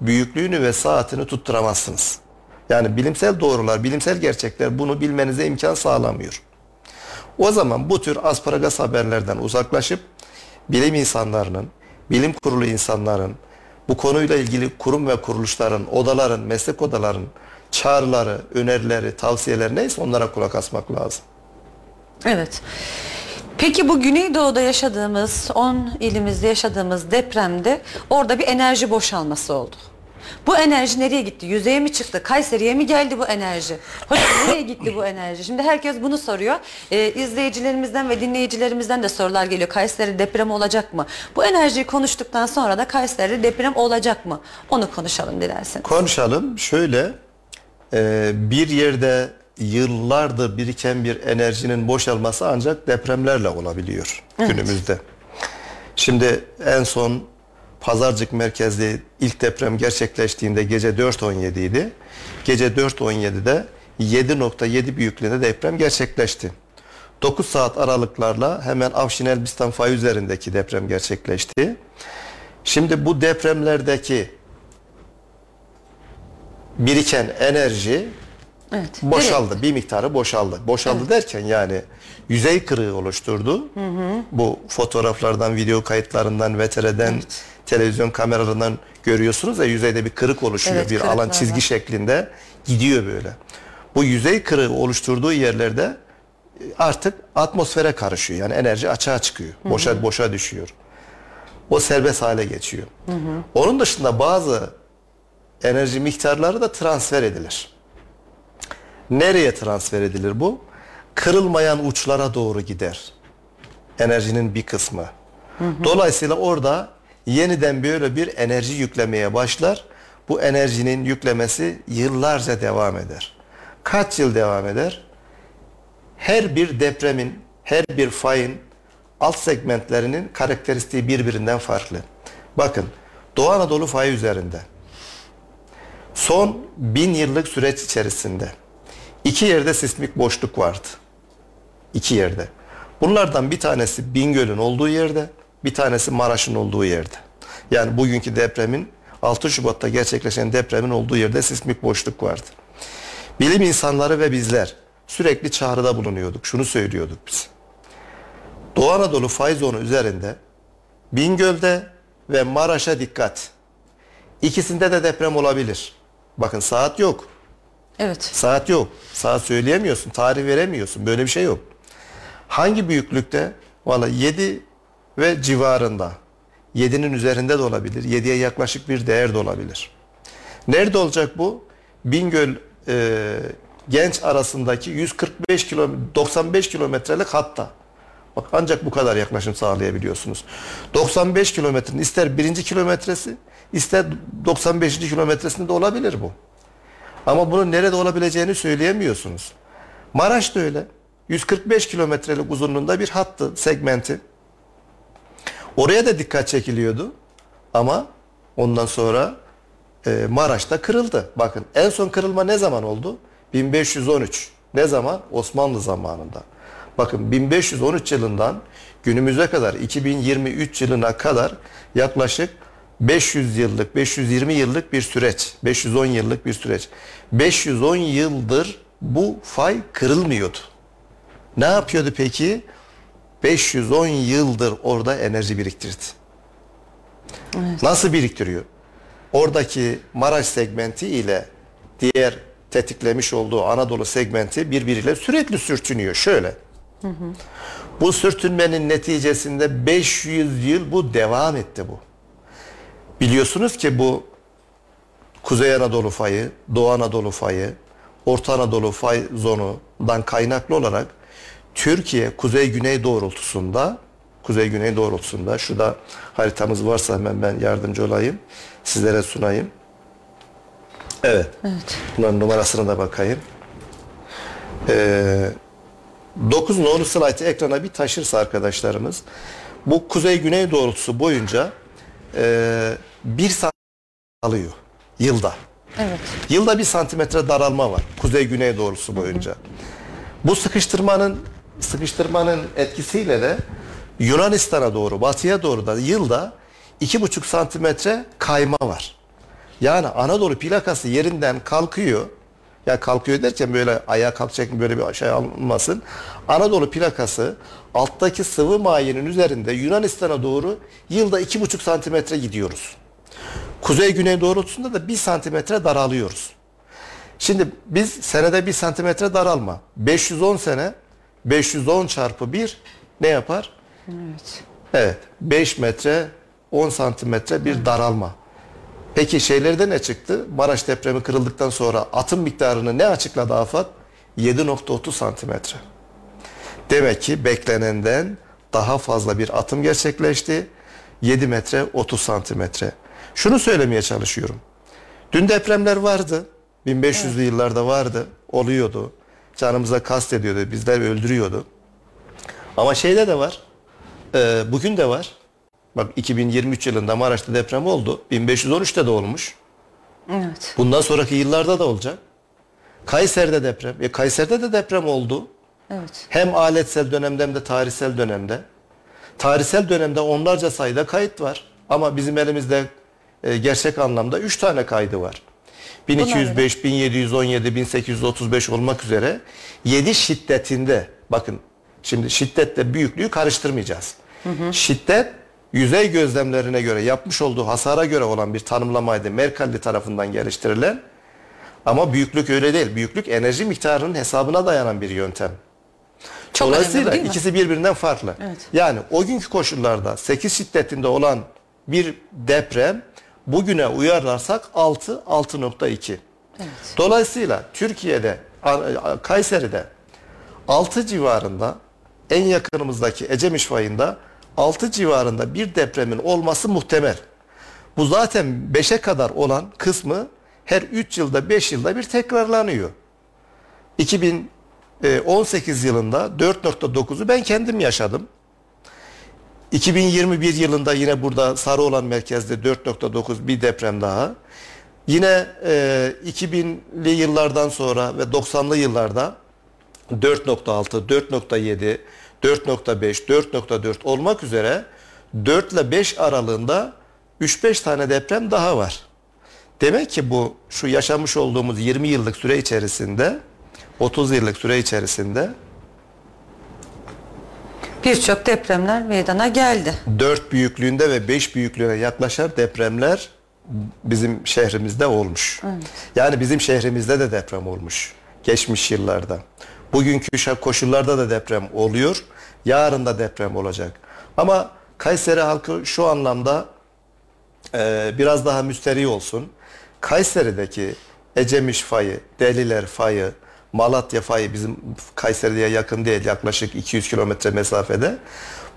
büyüklüğünü ve saatini tutturamazsınız. Yani bilimsel doğrular, bilimsel gerçekler bunu bilmenize imkan sağlamıyor. O zaman bu tür asparagas haberlerden uzaklaşıp bilim insanlarının, bilim kurulu insanların, bu konuyla ilgili kurum ve kuruluşların, odaların, meslek odaların çağrıları, önerileri, tavsiyeleri neyse onlara kulak asmak lazım. Evet. Peki bu Güneydoğu'da yaşadığımız, 10 ilimizde yaşadığımız depremde orada bir enerji boşalması oldu. Bu enerji nereye gitti? Yüzeye mi çıktı? Kayseri'ye mi geldi bu enerji? Hocam nereye gitti bu enerji? Şimdi herkes bunu soruyor. Ee, izleyicilerimizden ve dinleyicilerimizden de sorular geliyor. Kayseri deprem olacak mı? Bu enerjiyi konuştuktan sonra da Kayseri'de deprem olacak mı? Onu konuşalım dilerseniz. Konuşalım. Şöyle e, bir yerde yıllardır biriken bir enerjinin boşalması ancak depremlerle olabiliyor günümüzde. Şimdi en son Pazarcık merkezli ilk deprem gerçekleştiğinde gece 4.17 idi. Gece 4.17'de 7.7 büyüklüğünde deprem gerçekleşti. 9 saat aralıklarla hemen Afşin Elbistan fay üzerindeki deprem gerçekleşti. Şimdi bu depremlerdeki biriken enerji Evet. boşaldı. Bir miktarı boşaldı. Boşaldı derken yani yüzey kırığı oluşturdu. Bu fotoğraflardan, video kayıtlarından, VTR'den, televizyon kameralarından görüyorsunuz ya yüzeyde bir kırık oluşuyor. Evet, bir alan çizgi var. şeklinde gidiyor böyle. Bu yüzey kırığı oluşturduğu yerlerde artık atmosfere karışıyor. Yani enerji açığa çıkıyor. Boşa boşa düşüyor. O serbest hale geçiyor. Onun dışında bazı enerji miktarları da transfer edilir. Nereye transfer edilir bu? Kırılmayan uçlara doğru gider. Enerjinin bir kısmı. Dolayısıyla orada yeniden böyle bir enerji yüklemeye başlar. Bu enerjinin yüklemesi yıllarca devam eder. Kaç yıl devam eder? Her bir depremin, her bir fayın alt segmentlerinin karakteristiği birbirinden farklı. Bakın Doğu Anadolu fayı üzerinde son bin yıllık süreç içerisinde iki yerde sismik boşluk vardı. İki yerde. Bunlardan bir tanesi Bingöl'ün olduğu yerde, bir tanesi Maraş'ın olduğu yerde. Yani bugünkü depremin 6 Şubat'ta gerçekleşen depremin olduğu yerde sismik boşluk vardı. Bilim insanları ve bizler sürekli çağrıda bulunuyorduk. Şunu söylüyorduk biz. Doğu Anadolu fay zonu üzerinde Bingöl'de ve Maraş'a dikkat. İkisinde de deprem olabilir. Bakın saat yok. Evet. Saat yok. Saat söyleyemiyorsun. Tarih veremiyorsun. Böyle bir şey yok. Hangi büyüklükte? Valla 7 ve civarında. 7'nin üzerinde de olabilir. 7'ye yaklaşık bir değer de olabilir. Nerede olacak bu? Bingöl e, genç arasındaki 145 kilometre 95 kilometrelik hatta. Bak ancak bu kadar yaklaşım sağlayabiliyorsunuz. 95 kilometrenin ister birinci kilometresi ister 95. kilometresinde de olabilir bu. Ama bunun nerede olabileceğini söyleyemiyorsunuz. Maraş da öyle. 145 kilometrelik uzunluğunda bir hattı, segmenti. Oraya da dikkat çekiliyordu. Ama ondan sonra e, Maraş'ta kırıldı. Bakın en son kırılma ne zaman oldu? 1513. Ne zaman? Osmanlı zamanında. Bakın 1513 yılından günümüze kadar 2023 yılına kadar yaklaşık 500 yıllık, 520 yıllık bir süreç. 510 yıllık bir süreç. 510 yıldır bu fay kırılmıyordu. Ne yapıyordu peki? 510 yıldır orada enerji biriktirdi. Nasıl biriktiriyor? Oradaki Maraş segmenti ile diğer tetiklemiş olduğu Anadolu segmenti birbiriyle sürekli sürtünüyor. Şöyle. Bu sürtünmenin neticesinde 500 yıl bu devam etti bu. Biliyorsunuz ki bu Kuzey Anadolu fayı, Doğu Anadolu fayı, Orta Anadolu fay zonundan kaynaklı olarak Türkiye kuzey-güney doğrultusunda kuzey-güney doğrultusunda şurada haritamız varsa hemen ben yardımcı olayım. Sizlere sunayım. Evet. Evet. Bunların numarasına da bakayım. Ee, 9 nolu slaytı ekrana bir taşırsa arkadaşlarımız bu kuzey-güney doğrultusu boyunca e, bir santimetre alıyor yılda. Evet. Yılda bir santimetre daralma var kuzey-güney doğrusu boyunca. Bu sıkıştırmanın sıkıştırmanın etkisiyle de Yunanistan'a doğru, batıya doğru da yılda iki buçuk santimetre kayma var. Yani Anadolu plakası yerinden kalkıyor. Ya kalkıyor derken böyle ayağa kalkacak böyle bir şey almasın. Anadolu plakası alttaki sıvı mayenin üzerinde Yunanistan'a doğru yılda iki buçuk santimetre gidiyoruz. Kuzey güney doğrultusunda da bir santimetre daralıyoruz. Şimdi biz senede bir santimetre daralma. 510 sene 510 çarpı 1 ne yapar? Evet. Evet 5 metre 10 santimetre bir daralma. Peki şeylerde ne çıktı? Maraş depremi kırıldıktan sonra atım miktarını ne açıkladı AFAD? 7.30 santimetre. Demek ki beklenenden daha fazla bir atım gerçekleşti. 7 metre 30 santimetre. Şunu söylemeye çalışıyorum. Dün depremler vardı. 1500'lü yıllarda vardı. Oluyordu. Canımıza kast ediyordu. Bizler öldürüyordu. Ama şeyde de var. e, bugün de var. Bak 2023 yılında Maraş'ta deprem oldu. 1513'te de olmuş. Evet. Bundan sonraki yıllarda da olacak. Kayseri'de deprem. E, Kayseri'de de deprem oldu. Evet. Hem aletsel dönemde hem de tarihsel dönemde. Tarihsel dönemde onlarca sayıda kayıt var. Ama bizim elimizde e, gerçek anlamda 3 tane kaydı var. 1205, 1717, 1835 olmak üzere 7 şiddetinde bakın şimdi şiddetle büyüklüğü karıştırmayacağız. Şiddet yüzey gözlemlerine göre yapmış olduğu hasara göre olan bir tanımlamaydı. Mercalli tarafından geliştirilen ama büyüklük öyle değil. Büyüklük enerji miktarının hesabına dayanan bir yöntem. Çok önemli Dolayısıyla mi? ikisi birbirinden farklı. Evet. Yani o günkü koşullarda 8 şiddetinde olan bir deprem bugüne uyarlarsak 6 6.2. Dolayısıyla Türkiye'de Kayseri'de 6 civarında en yakınımızdaki Ecemiş fayında 6 civarında bir depremin olması muhtemel. Bu zaten 5'e kadar olan kısmı her 3 yılda 5 yılda bir tekrarlanıyor. 2018 yılında 4.9'u ben kendim yaşadım. 2021 yılında yine burada Sarıoğlan merkezde 4.9 bir deprem daha. Yine e, 2000'li yıllardan sonra ve 90'lı yıllarda 4.6, 4.7, 4.5, 4.4 olmak üzere 4 ile 5 aralığında 3-5 tane deprem daha var. Demek ki bu şu yaşamış olduğumuz 20 yıllık süre içerisinde 30 yıllık süre içerisinde Birçok depremler meydana geldi. 4 büyüklüğünde ve 5 büyüklüğüne yaklaşan depremler bizim şehrimizde olmuş. Yani bizim şehrimizde de deprem olmuş geçmiş yıllarda. Bugünkü koşullarda da deprem oluyor. Yarın da deprem olacak. Ama Kayseri halkı şu anlamda e, biraz daha müsterih olsun. Kayseri'deki Ecemiş fayı, Deliler fayı, Malatya fayı bizim Kayseri'ye yakın değil yaklaşık 200 kilometre mesafede.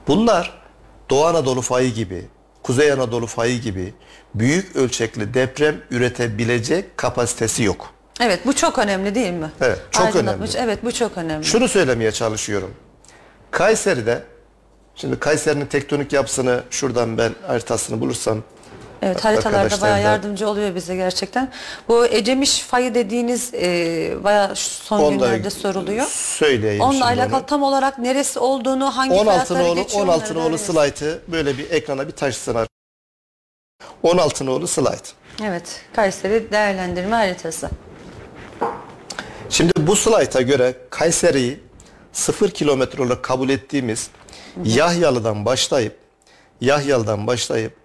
Bunlar Doğu Anadolu fayı gibi, Kuzey Anadolu fayı gibi büyük ölçekli deprem üretebilecek kapasitesi yok. Evet bu çok önemli değil mi? Evet, çok önemli. Evet bu çok önemli. Şunu söylemeye çalışıyorum. Kayseri'de Şimdi Kayseri'nin tektonik yapısını şuradan ben haritasını bulursam Evet haritalarda bayağı yardımcı oluyor bize gerçekten. Bu Ecemiş fayı dediğiniz e, bayağı şu son onu da günlerde soruluyor. söyleyeyim Onunla alakalı onu. tam olarak neresi olduğunu, hangi 16 fiyatları nolu geçiyor 16 onları öğreniriz. slaytı böyle bir ekrana bir taşısın. 16 nolu slayt. Evet Kayseri değerlendirme haritası. Şimdi bu slayta göre Kayseri'yi 0 kilometre olarak kabul ettiğimiz Yahyalı'dan başlayıp Yahyalı'dan başlayıp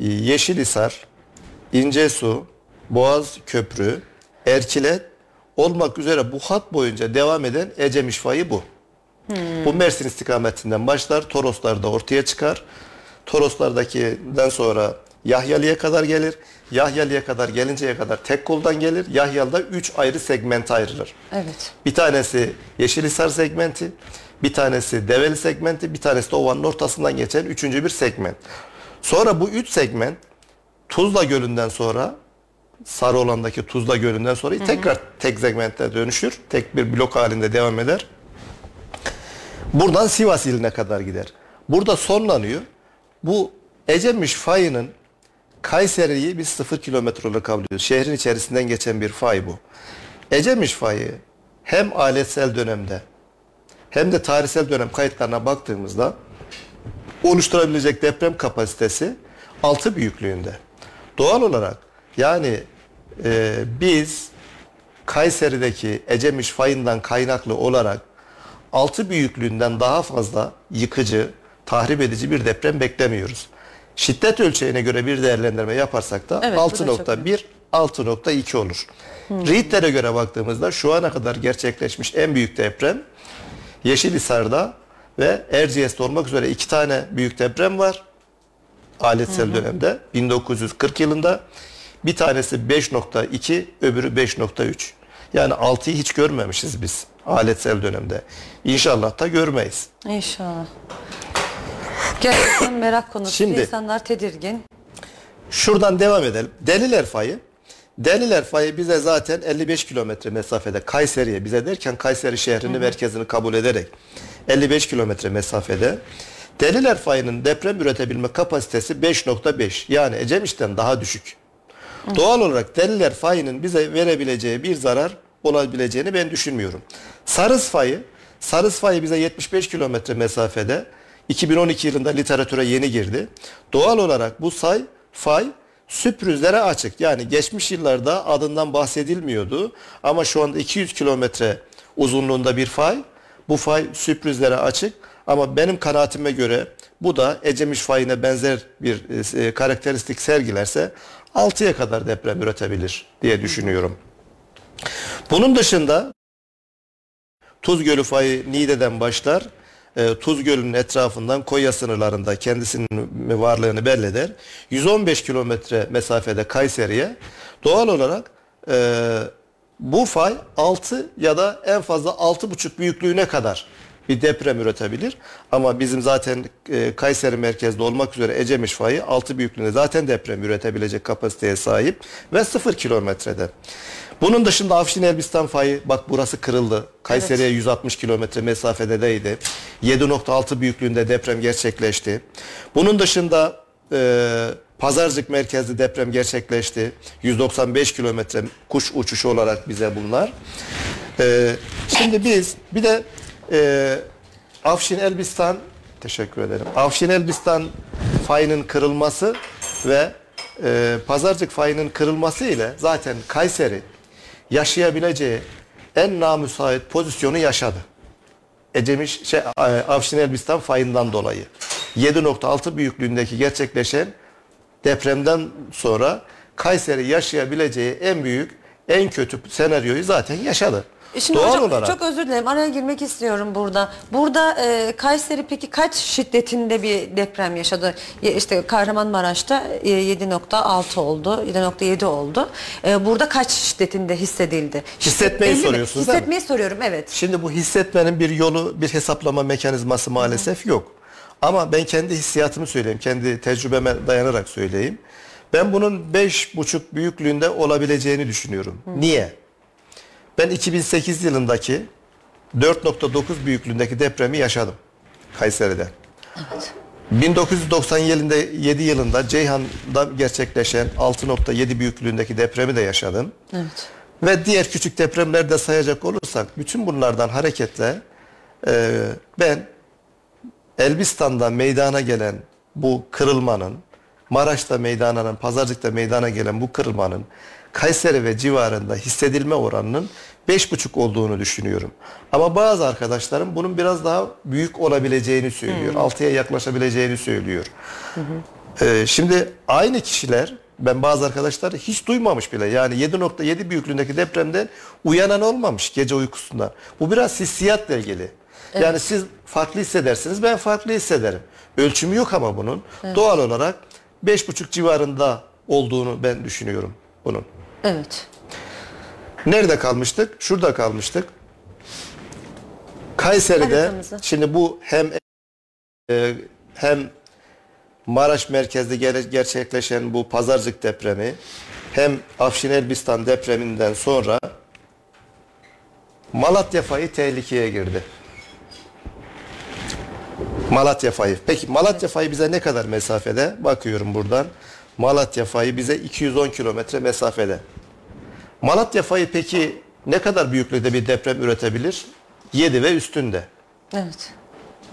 Yeşilhisar, İncesu, Boğaz Köprü, Erkilet olmak üzere bu hat boyunca devam eden Ecemiş fayı bu. Bu Mersin istikametinden başlar, Toroslar'da ortaya çıkar. Toroslar'dakinden sonra Yahyalı'ya kadar gelir. Yahyalı'ya kadar gelinceye kadar tek koldan gelir. Yahyalı'da 3 ayrı segmente ayrılır. Evet. Bir tanesi Yeşilhisar segmenti, bir tanesi Develi segmenti, bir tanesi de ovanın ortasından geçen üçüncü bir segment. Sonra bu üç segment Tuzla Gölü'nden sonra Sarıolan'daki Tuzla Gölü'nden sonra tekrar tek segmente dönüşür. Tek bir blok halinde devam eder. Buradan Sivas iline kadar gider. Burada sonlanıyor. Bu Ecemiş fayının Kayseri'yi biz 0 kilometre olarak kabul ediyoruz. Şehrin içerisinden geçen bir fay bu. Ecemiş fayı hem aletsel dönemde hem de tarihsel dönem kayıtlarına baktığımızda oluşturabilecek deprem kapasitesi 6 büyüklüğünde. Doğal olarak yani e, biz Kayseri'deki Ecemiş fayından kaynaklı olarak 6 büyüklüğünden daha fazla yıkıcı, tahrip edici bir deprem beklemiyoruz. Şiddet ölçeğine göre bir değerlendirme yaparsak da Evet, bu da çok 6.1 6.2 olur. Richt'lere göre baktığımızda şu ana kadar gerçekleşmiş en büyük deprem Yeşilhisar'da ve Erciyes'te olmak üzere iki tane büyük deprem var. Aletsel dönemde 1940 yılında bir tanesi 5.2 öbürü 5.3. Yani 6'yı hiç görmemişiz biz aletsel dönemde. İnşallah da görmeyiz. İnşallah. Gerçekten merak konusu. Şimdi- İnsanlar tedirgin. Şuradan devam edelim. Deliler fayı Deliler fayı bize zaten 55 kilometre mesafede Kayseri'ye bize derken Kayseri şehrini merkezini kabul ederek 55 kilometre mesafede Deliler fayının deprem üretebilme kapasitesi 5.5 yani Ecemiş'ten daha düşük. Doğal olarak Deliler fayının bize verebileceği bir zarar olabileceğini ben düşünmüyorum. Sarız fayı, Sarız fayı bize 75 kilometre mesafede 2012 yılında literatüre yeni girdi. Doğal olarak bu say, fay sürprizlere açık. Yani geçmiş yıllarda adından bahsedilmiyordu ama şu anda 200 kilometre uzunluğunda bir fay. Bu fay sürprizlere açık ama benim kanaatime göre bu da Ecemiş fayına benzer bir e, karakteristik sergilerse 6'ya kadar deprem üretebilir diye düşünüyorum. Bunun dışında Tuz Gölü fayı Niğde'den başlar. E, Tuz Gölü'nün etrafından Konya sınırlarında kendisinin varlığını belli eder. 115 kilometre mesafede Kayseri'ye doğal olarak e, bu fay 6 ya da en fazla 6,5 büyüklüğüne kadar bir deprem üretebilir. Ama bizim zaten e, Kayseri merkezde olmak üzere Ecemiş fayı 6 büyüklüğünde zaten deprem üretebilecek kapasiteye sahip ve 0 kilometrede. Bunun dışında Afşin Elbistan fayı bak burası kırıldı. Kayseri'ye 160 kilometre mesafedeydi. 7.6 büyüklüğünde deprem gerçekleşti. Bunun dışında e, Pazarcık merkezli deprem gerçekleşti. 195 kilometre kuş uçuşu olarak bize bunlar. E, şimdi biz bir de e, Afşin Elbistan teşekkür ederim. Afşin Elbistan fayının kırılması ve e, Pazarcık fayının kırılması ile zaten Kayseri yaşayabileceği en namüsait pozisyonu yaşadı. Ecemiş şey e, Afşin Elbistan fayından dolayı. 7.6 büyüklüğündeki gerçekleşen depremden sonra Kayseri yaşayabileceği en büyük en kötü senaryoyu zaten yaşadı. E Şimdi Doğal hocam olarak çok özür dilerim araya girmek istiyorum burada. Burada e, Kayseri peki kaç şiddetinde bir deprem yaşadı? Ya işte Kahramanmaraş'ta e, 7.6 oldu, 7.7 oldu. E, burada kaç şiddetinde hissedildi? Hissetmeyi mi? soruyorsunuz mi? Hissetmeyi soruyorum evet. Şimdi bu hissetmenin bir yolu, bir hesaplama mekanizması maalesef yok. Ama ben kendi hissiyatımı söyleyeyim, kendi tecrübeme dayanarak söyleyeyim. Ben bunun 5,5 büyüklüğünde olabileceğini düşünüyorum. Niye? Ben 2008 yılındaki 4.9 büyüklüğündeki depremi yaşadım Kayseri'de. 1997 yılında Ceyhan'da gerçekleşen 6.7 büyüklüğündeki depremi de yaşadım. Evet. Ve diğer küçük depremleri de sayacak olursak bütün bunlardan hareketle e, ben Elbistan'da meydana gelen bu kırılmanın, Maraş'ta meydana, Pazarcık'ta meydana gelen bu kırılmanın Kayseri ve civarında hissedilme oranının 5,5 olduğunu düşünüyorum. Ama bazı arkadaşlarım bunun biraz daha büyük olabileceğini söylüyor. 6'ya yaklaşabileceğini söylüyor. Ee, şimdi aynı kişiler ben bazı arkadaşlar hiç duymamış bile. Yani 7.7 büyüklüğündeki depremden uyanan olmamış gece uykusundan. Bu biraz hissiyatla ilgili. Yani siz farklı hissedersiniz, ben farklı hissederim. Ölçümü yok ama bunun. Doğal olarak 5,5 civarında olduğunu ben düşünüyorum bunun. Evet. Nerede kalmıştık? Şurada kalmıştık. Kayseri'de Haritamızı. şimdi bu hem e, hem Maraş merkezli ger- gerçekleşen bu Pazarcık depremi hem Afşin Elbistan depreminden sonra Malatya fayı tehlikeye girdi. Malatya fayı. Peki Malatya fayı bize ne kadar mesafede? Bakıyorum buradan. Malatya fayı bize 210 kilometre mesafede. Malatya fayı peki ne kadar büyüklükte bir deprem üretebilir? 7 ve üstünde. Evet.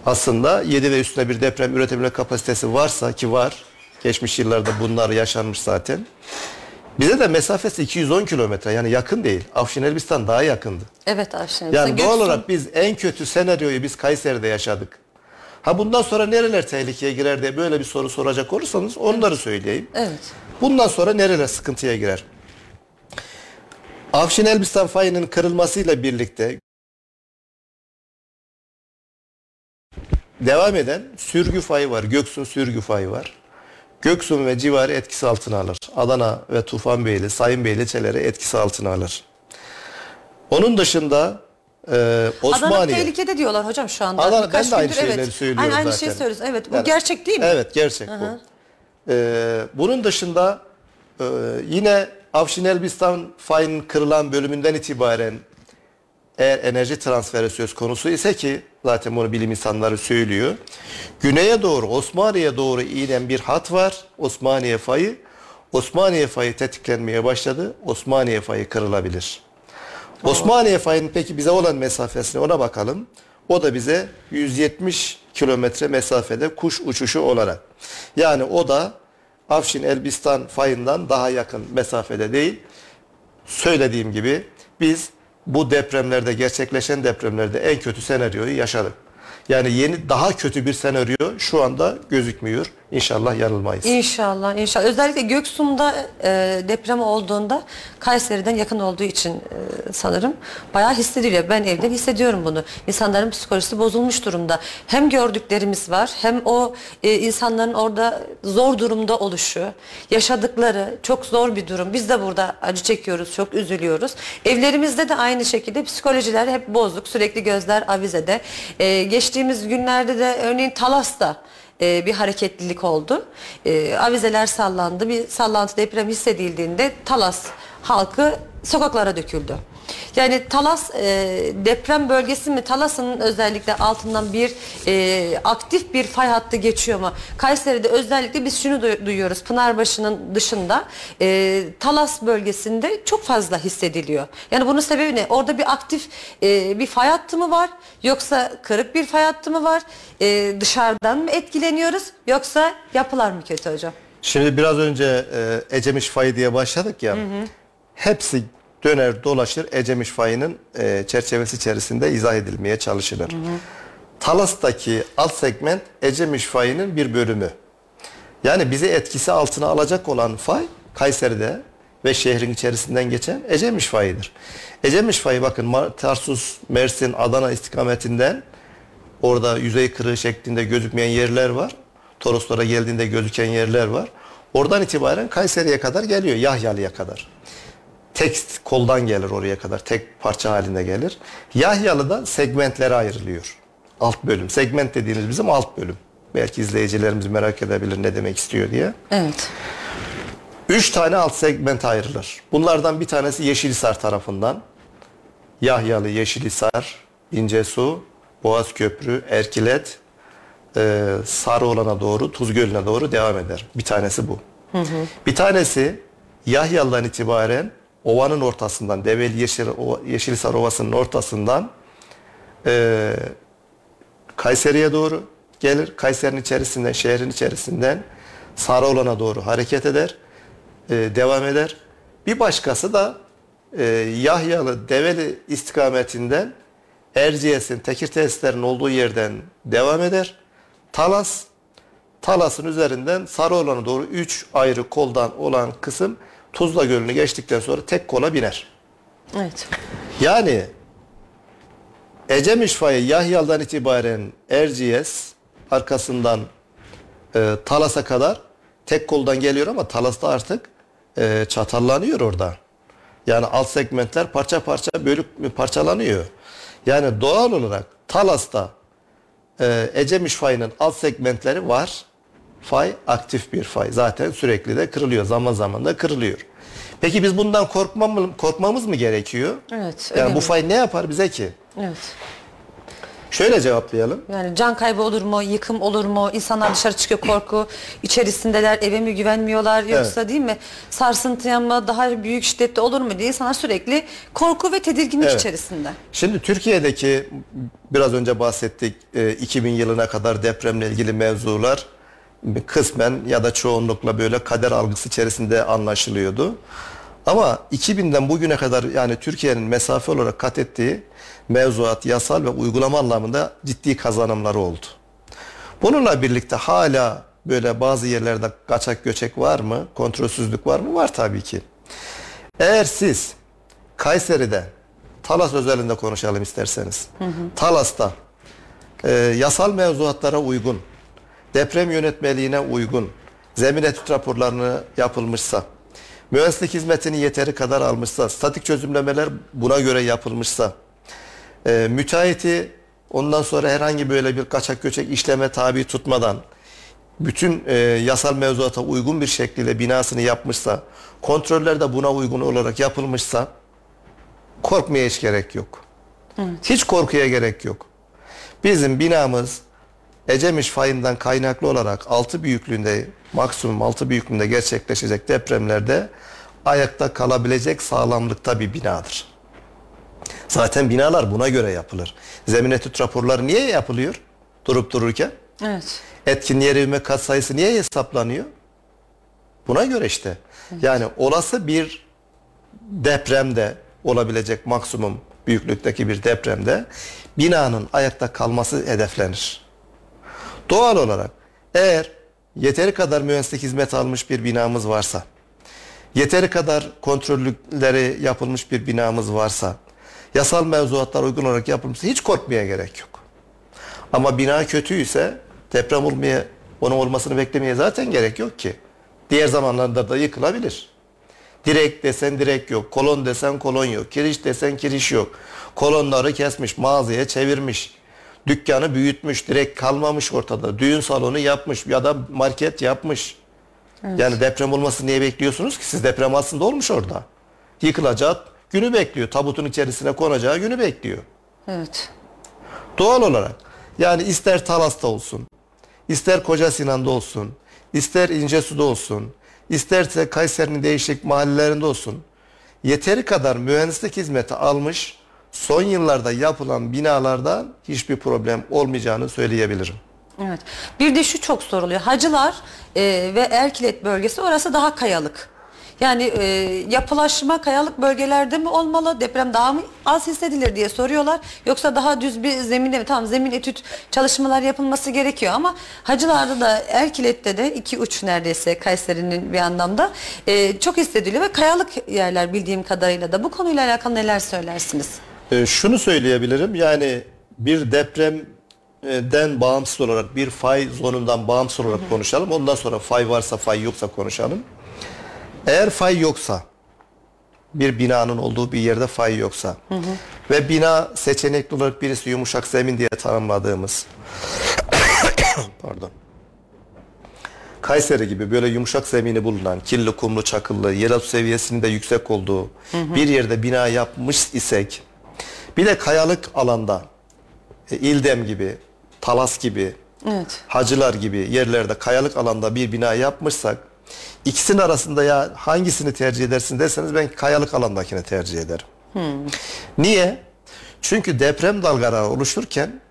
Aslında 7 ve üstünde bir deprem üretebilme kapasitesi varsa ki var. Geçmiş yıllarda bunlar yaşanmış zaten. Bize de mesafesi 210 kilometre yani yakın değil. Afşin Elbistan daha yakındı. Evet Ayşe. Yani Sen doğal olarak biz en kötü senaryoyu biz Kayseri'de yaşadık. Ha bundan sonra nereler tehlikeye girer diye böyle bir soru soracak olursanız onları söyleyeyim. Evet. Bundan sonra nereler sıkıntıya girer? Afşin Elbistan fayının kırılmasıyla birlikte devam eden sürgü fayı var. Göksun sürgü fayı var. Göksun ve civarı etkisi altına alır. Adana ve Tufanbeyli, Sayınbeyli ilçeleri etkisi altına alır. Onun dışında e, Adana Osmaniye. tehlikede diyorlar hocam şu anda. Adana, Birkaç ben de aynı gündür, şeyleri evet. söylüyorum Aynı, aynı zaten. şeyi söylüyoruz. Evet. Bu Yani- gerçek değil mi? Evet gerçek bu. Ee, bunun dışında e, yine Afşin Elbistan fayının kırılan bölümünden itibaren eğer enerji transferi söz konusu ise ki zaten bunu bilim insanları söylüyor. Güneye doğru Osmaniye doğru inen bir hat var. Osmaniye fayı. Osmaniye fayı tetiklenmeye başladı. Osmaniye fayı kırılabilir. Osmaniye fayının peki bize olan mesafesine ona bakalım. O da bize 170 kilometre mesafede kuş uçuşu olarak. Yani o da Afşin Elbistan fayından daha yakın mesafede değil. Söylediğim gibi biz bu depremlerde gerçekleşen depremlerde en kötü senaryoyu yaşadık. Yani yeni daha kötü bir senaryo şu anda gözükmüyor. İnşallah yanılmayız. İnşallah, inşallah. Özellikle Göksu'nda e, deprem olduğunda Kayseri'den yakın olduğu için e, sanırım bayağı hissediliyor. Ben evden hissediyorum bunu. İnsanların psikolojisi bozulmuş durumda. Hem gördüklerimiz var, hem o e, insanların orada zor durumda oluşu, yaşadıkları çok zor bir durum. Biz de burada acı çekiyoruz, çok üzülüyoruz. Evlerimizde de aynı şekilde psikolojiler hep bozuk. Sürekli gözler avizede. E, geçtiğimiz günlerde de örneğin Talas'ta e, bir hareketlilik oldu. E, avizeler sallandı. Bir sallantı deprem hissedildiğinde Talas halkı sokaklara döküldü. Yani Talas e, deprem bölgesi mi? Talas'ın özellikle altından bir e, aktif bir fay hattı geçiyor mu? Kayseri'de özellikle biz şunu du- duyuyoruz. Pınarbaşı'nın dışında e, Talas bölgesinde çok fazla hissediliyor. Yani bunun sebebi ne? Orada bir aktif e, bir fay hattı mı var? Yoksa kırık bir fay hattı mı var? E, dışarıdan mı etkileniyoruz? Yoksa yapılar mı kötü hocam? Şimdi biraz önce e, Ecemiş fayı diye başladık ya. Hepsi döner dolaşır Ecemiş fayının e, çerçevesi içerisinde izah edilmeye çalışılır. Talas'taki alt segment Ecemiş fayının bir bölümü. Yani bizi etkisi altına alacak olan fay Kayseri'de ve şehrin içerisinden geçen Ecemiş fayıdır. Ecemiş fayı bakın Tarsus, Mersin, Adana istikametinden Orada yüzey kırığı şeklinde gözükmeyen yerler var. Toroslara geldiğinde gözüken yerler var. Oradan itibaren Kayseri'ye kadar geliyor. Yahyalı'ya kadar. Tek koldan gelir oraya kadar. Tek parça halinde gelir. Yahyalı'da segmentlere ayrılıyor. Alt bölüm. Segment dediğimiz bizim alt bölüm. Belki izleyicilerimiz merak edebilir ne demek istiyor diye. Evet. Üç tane alt segment ayrılır. Bunlardan bir tanesi Yeşilhisar tarafından. Yahyalı, Yeşilhisar, İncesu, Boğaz Köprü, Erkilet, e, Sarıolan'a doğru, Tuzgölü'ne doğru devam eder. Bir tanesi bu. Bir tanesi Yahyalı'dan itibaren ovanın ortasından, Develi Yeşil, Yeşilhisar Ovası'nın ortasından e, Kayseri'ye doğru gelir. Kayseri'nin içerisinden, şehrin içerisinden Sarıolan'a doğru hareket eder. e, devam eder. Bir başkası da e, Yahyalı, Develi istikametinden Erciyes'in, Tekir tesislerinin olduğu yerden devam eder. Talas, Talas'ın üzerinden Sarıolan'a doğru 3 ayrı koldan olan kısım Tuzla Gölü'nü geçtikten sonra tek kola biner. Evet. Yani Ecemiş fayı Yahyal'dan itibaren Erciyes arkasından e, Talas'a kadar tek koldan geliyor ama Talas'ta artık e, çatallanıyor orada. Yani alt segmentler parça parça bölük parçalanıyor. Yani doğal olarak Talas'ta e, Ecemiş fayının alt segmentleri var. Fay aktif bir fay. Zaten sürekli de kırılıyor. Zaman zaman da kırılıyor. Peki biz bundan korkmam, korkmamız mı gerekiyor? Evet, Yani önemli. bu fay ne yapar bize ki? Evet. Şöyle cevaplayalım. Yani can kaybı olur mu, yıkım olur mu, insanlar dışarı çıkıyor korku içerisindeler, eve mi güvenmiyorlar yoksa değil mi sarsıntıya mı daha büyük şiddette olur mu diye insanlar sürekli korku ve tedirginlik Evet. içerisinde. Şimdi Türkiye'deki biraz önce bahsettik e, 2000 yılına kadar depremle ilgili mevzular kısmen ya da çoğunlukla böyle kader algısı içerisinde anlaşılıyordu. Ama 2000'den bugüne kadar yani Türkiye'nin mesafe olarak kat ettiği mevzuat, yasal ve uygulama anlamında ciddi kazanımları oldu. Bununla birlikte hala böyle bazı yerlerde kaçak göçek var mı? Kontrolsüzlük var mı? Var tabii ki. Eğer siz Kayseri'de, Talas özelinde konuşalım isterseniz. Talas'ta e, yasal mevzuatlara uygun, deprem yönetmeliğine uygun, zemin etüt raporlarını yapılmışsa, mühendislik hizmetini yeteri kadar almışsa, statik çözümlemeler buna göre yapılmışsa, e, müteahhiti ondan sonra herhangi böyle bir kaçak göçek işleme tabi tutmadan bütün e, yasal mevzuata uygun bir şekilde binasını yapmışsa, kontroller de buna uygun olarak yapılmışsa korkmaya hiç gerek yok. Hiç korkuya gerek yok. Bizim binamız Ecemiş fayından kaynaklı olarak 6 büyüklüğünde maksimum 6 büyüklüğünde gerçekleşecek depremlerde ayakta kalabilecek sağlamlıkta bir binadır. Zaten binalar buna göre yapılır. Zemin etüt raporları niye yapılıyor? Durup dururken. Evet. Etkin yer kat sayısı niye hesaplanıyor? Buna göre işte. Yani olası bir depremde olabilecek maksimum büyüklükteki bir depremde binanın ayakta kalması hedeflenir. Doğal olarak eğer yeteri kadar mühendislik hizmet almış bir binamız varsa, yeteri kadar kontrolleri yapılmış bir binamız varsa, yasal mevzuatlar uygun olarak yapılmışsa hiç korkmaya gerek yok. Ama bina kötüyse deprem olmaya, onun olmasını beklemeye zaten gerek yok ki. Diğer zamanlarda da yıkılabilir. Direk desen direk yok, kolon desen kolon yok, kiriş desen kiriş yok. Kolonları kesmiş, mağazaya çevirmiş, dükkanı büyütmüş, direkt kalmamış ortada. Düğün salonu yapmış ya da market yapmış. Yani deprem olması niye bekliyorsunuz ki? Siz deprem aslında olmuş orada. Yıkılacak günü bekliyor. Tabutun içerisine konacağı günü bekliyor. Evet. Doğal olarak. Yani ister Talas'ta olsun, ister Koca Sinan'da olsun, ister İncesu'da olsun, isterse Kayseri'nin değişik mahallelerinde olsun. Yeteri kadar mühendislik hizmeti almış, son yıllarda yapılan binalardan hiçbir problem olmayacağını söyleyebilirim. Evet. Bir de şu çok soruluyor. Hacılar e, ve Erkilet bölgesi orası daha kayalık. Yani e, yapılaşma kayalık bölgelerde mi olmalı? Deprem daha mı az hissedilir diye soruyorlar. Yoksa daha düz bir zeminde mi? Tamam zemin etüt çalışmalar yapılması gerekiyor ama Hacılar'da da Erkilet'te de iki uç neredeyse Kayseri'nin bir anlamda e, çok hissediliyor ve kayalık yerler bildiğim kadarıyla da. Bu konuyla alakalı neler söylersiniz? Ee, şunu söyleyebilirim yani bir depremden bağımsız olarak bir fay zonundan bağımsız olarak konuşalım. Ondan sonra fay varsa fay yoksa konuşalım. Eğer fay yoksa bir binanın olduğu bir yerde fay yoksa ve bina seçenekli olarak birisi yumuşak zemin diye tanımladığımız pardon Kayseri gibi böyle yumuşak zemini bulunan, kirli, kumlu, çakıllı, yeraltı seviyesinin de yüksek olduğu bir yerde bina yapmış isek, bir de kayalık alanda, e, İldem gibi, Talas gibi, Evet. Hacılar gibi yerlerde kayalık alanda bir bina yapmışsak, ikisinin arasında ya hangisini tercih edersin derseniz ben kayalık alandakini tercih ederim. Niye? Çünkü deprem dalgaları oluşurken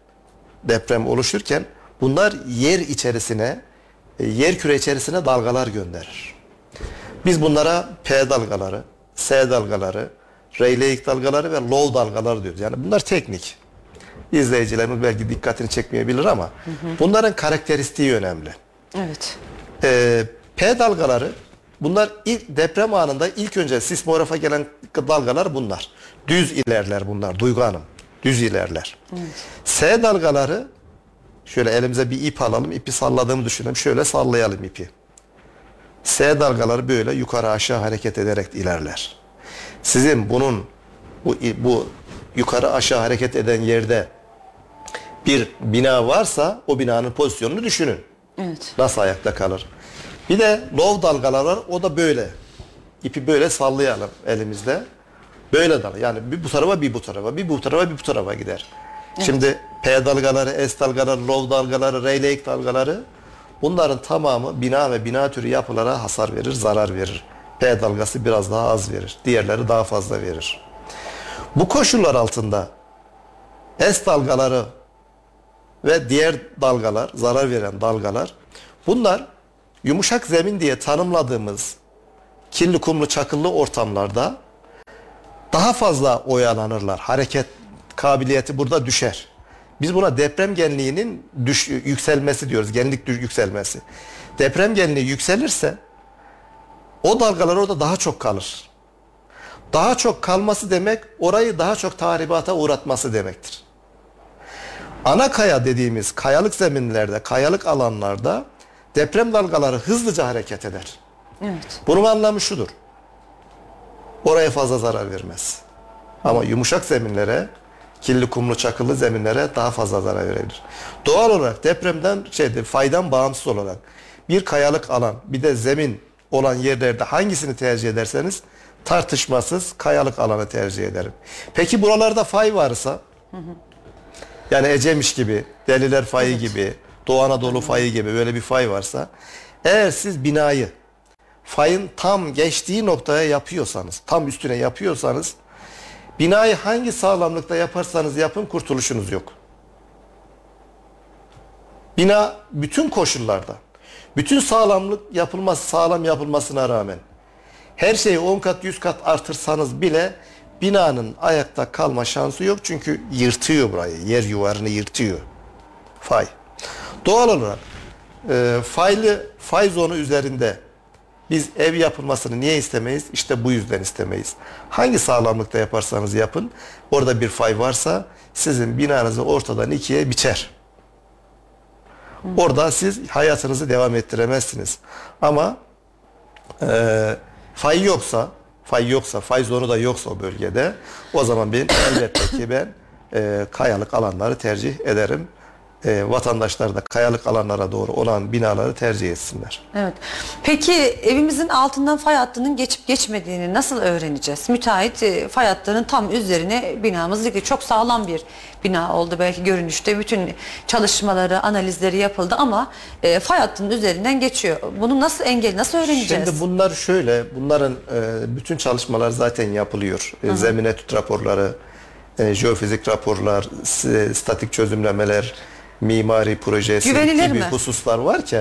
deprem oluşurken bunlar yer içerisine e, yer küre içerisine dalgalar gönderir. Biz bunlara P dalgaları, S dalgaları, Rayleigh dalgaları ve low dalgaları diyoruz. Yani bunlar teknik. İzleyicilerimiz belki dikkatini çekmeyebilir ama bunların karakteristiği önemli. Evet. Ee, P dalgaları bunlar ilk deprem anında ilk önce sismografa gelen dalgalar bunlar. Düz ilerler bunlar Duygu Hanım. Düz ilerler. S dalgaları şöyle elimize bir ip alalım. ipi salladığımı düşünelim. Şöyle sallayalım ipi. S dalgaları böyle yukarı aşağı hareket ederek ilerler. Sizin bunun bu, bu yukarı aşağı hareket eden yerde bir bina varsa o binanın pozisyonunu düşünün. Evet. Nasıl ayakta kalır? Bir de low dalgalar var. O da böyle. İpi böyle sallayalım elimizde. Böyle dal. Yani bir bu tarafa bir bu tarafa, bir bu tarafa bir bu tarafa gider. Şimdi P dalgaları, S dalgaları, low dalgaları, Rayleigh dalgaları bunların tamamı bina ve bina türü yapılara hasar verir, zarar verir. P dalgası biraz daha az verir. Diğerleri daha fazla verir. Bu koşullar altında S dalgaları ve diğer dalgalar, zarar veren dalgalar bunlar yumuşak zemin diye tanımladığımız kirli kumlu çakıllı ortamlarda daha fazla oyalanırlar. Hareket kabiliyeti burada düşer. Biz buna deprem genliğinin düş, yükselmesi diyoruz. Genlik yükselmesi. Deprem genliği yükselirse o dalgalar orada daha çok kalır. Daha çok kalması demek orayı daha çok tahribata uğratması demektir. Ana kaya dediğimiz kayalık zeminlerde, kayalık alanlarda deprem dalgaları hızlıca hareket eder. Evet. Bunun anlamı şudur. Oraya fazla zarar vermez. Ama yumuşak zeminlere kirli kumlu çakıllı zeminlere daha fazla zarar verebilir. Doğal olarak depremden şeyde faydan bağımsız olarak bir kayalık alan bir de zemin olan yerlerde hangisini tercih ederseniz tartışmasız kayalık alanı tercih ederim. Peki buralarda fay varsa yani Ecemiş gibi, Deliler fayı gibi, Doğu Anadolu fayı gibi böyle bir fay varsa eğer siz binayı fayın tam geçtiği noktaya yapıyorsanız, tam üstüne yapıyorsanız binayı hangi sağlamlıkta yaparsanız yapın kurtuluşunuz yok. Bina bütün koşullarda, bütün sağlamlık yapılması, sağlam yapılmasına rağmen her şeyi 10 kat 100 kat artırsanız bile binanın ayakta kalma şansı yok çünkü yırtıyor burayı. Yer yuvarını yırtıyor. Fay. Doğal olarak e, faylı fay zonu üzerinde biz ev yapılmasını niye istemeyiz? İşte bu yüzden istemeyiz. Hangi sağlamlıkta yaparsanız yapın, orada bir fay varsa sizin binanızı ortadan ikiye biçer. Orada siz hayatınızı devam ettiremezsiniz. Ama e, fay yoksa, fay yoksa, fay zonu da yoksa o bölgede, o zaman ben elbette ki ben e, kayalık alanları tercih ederim. E, vatandaşlar da kayalık alanlara doğru olan binaları tercih etsinler. Evet. Peki evimizin altından fay hattının geçip geçmediğini nasıl öğreneceğiz? Müteahhit e, fay hattının tam üzerine binamız dikti. Çok sağlam bir bina oldu belki görünüşte. Bütün çalışmaları, analizleri yapıldı ama e, fay hattının üzerinden geçiyor. Bunu nasıl engel, nasıl öğreneceğiz? Şimdi bunlar şöyle, bunların e, bütün çalışmalar zaten yapılıyor. E, zemin etüt raporları, e, jeofizik raporlar, statik çözümlemeler, mimari projesi Güvenilir gibi mi? hususlar var ki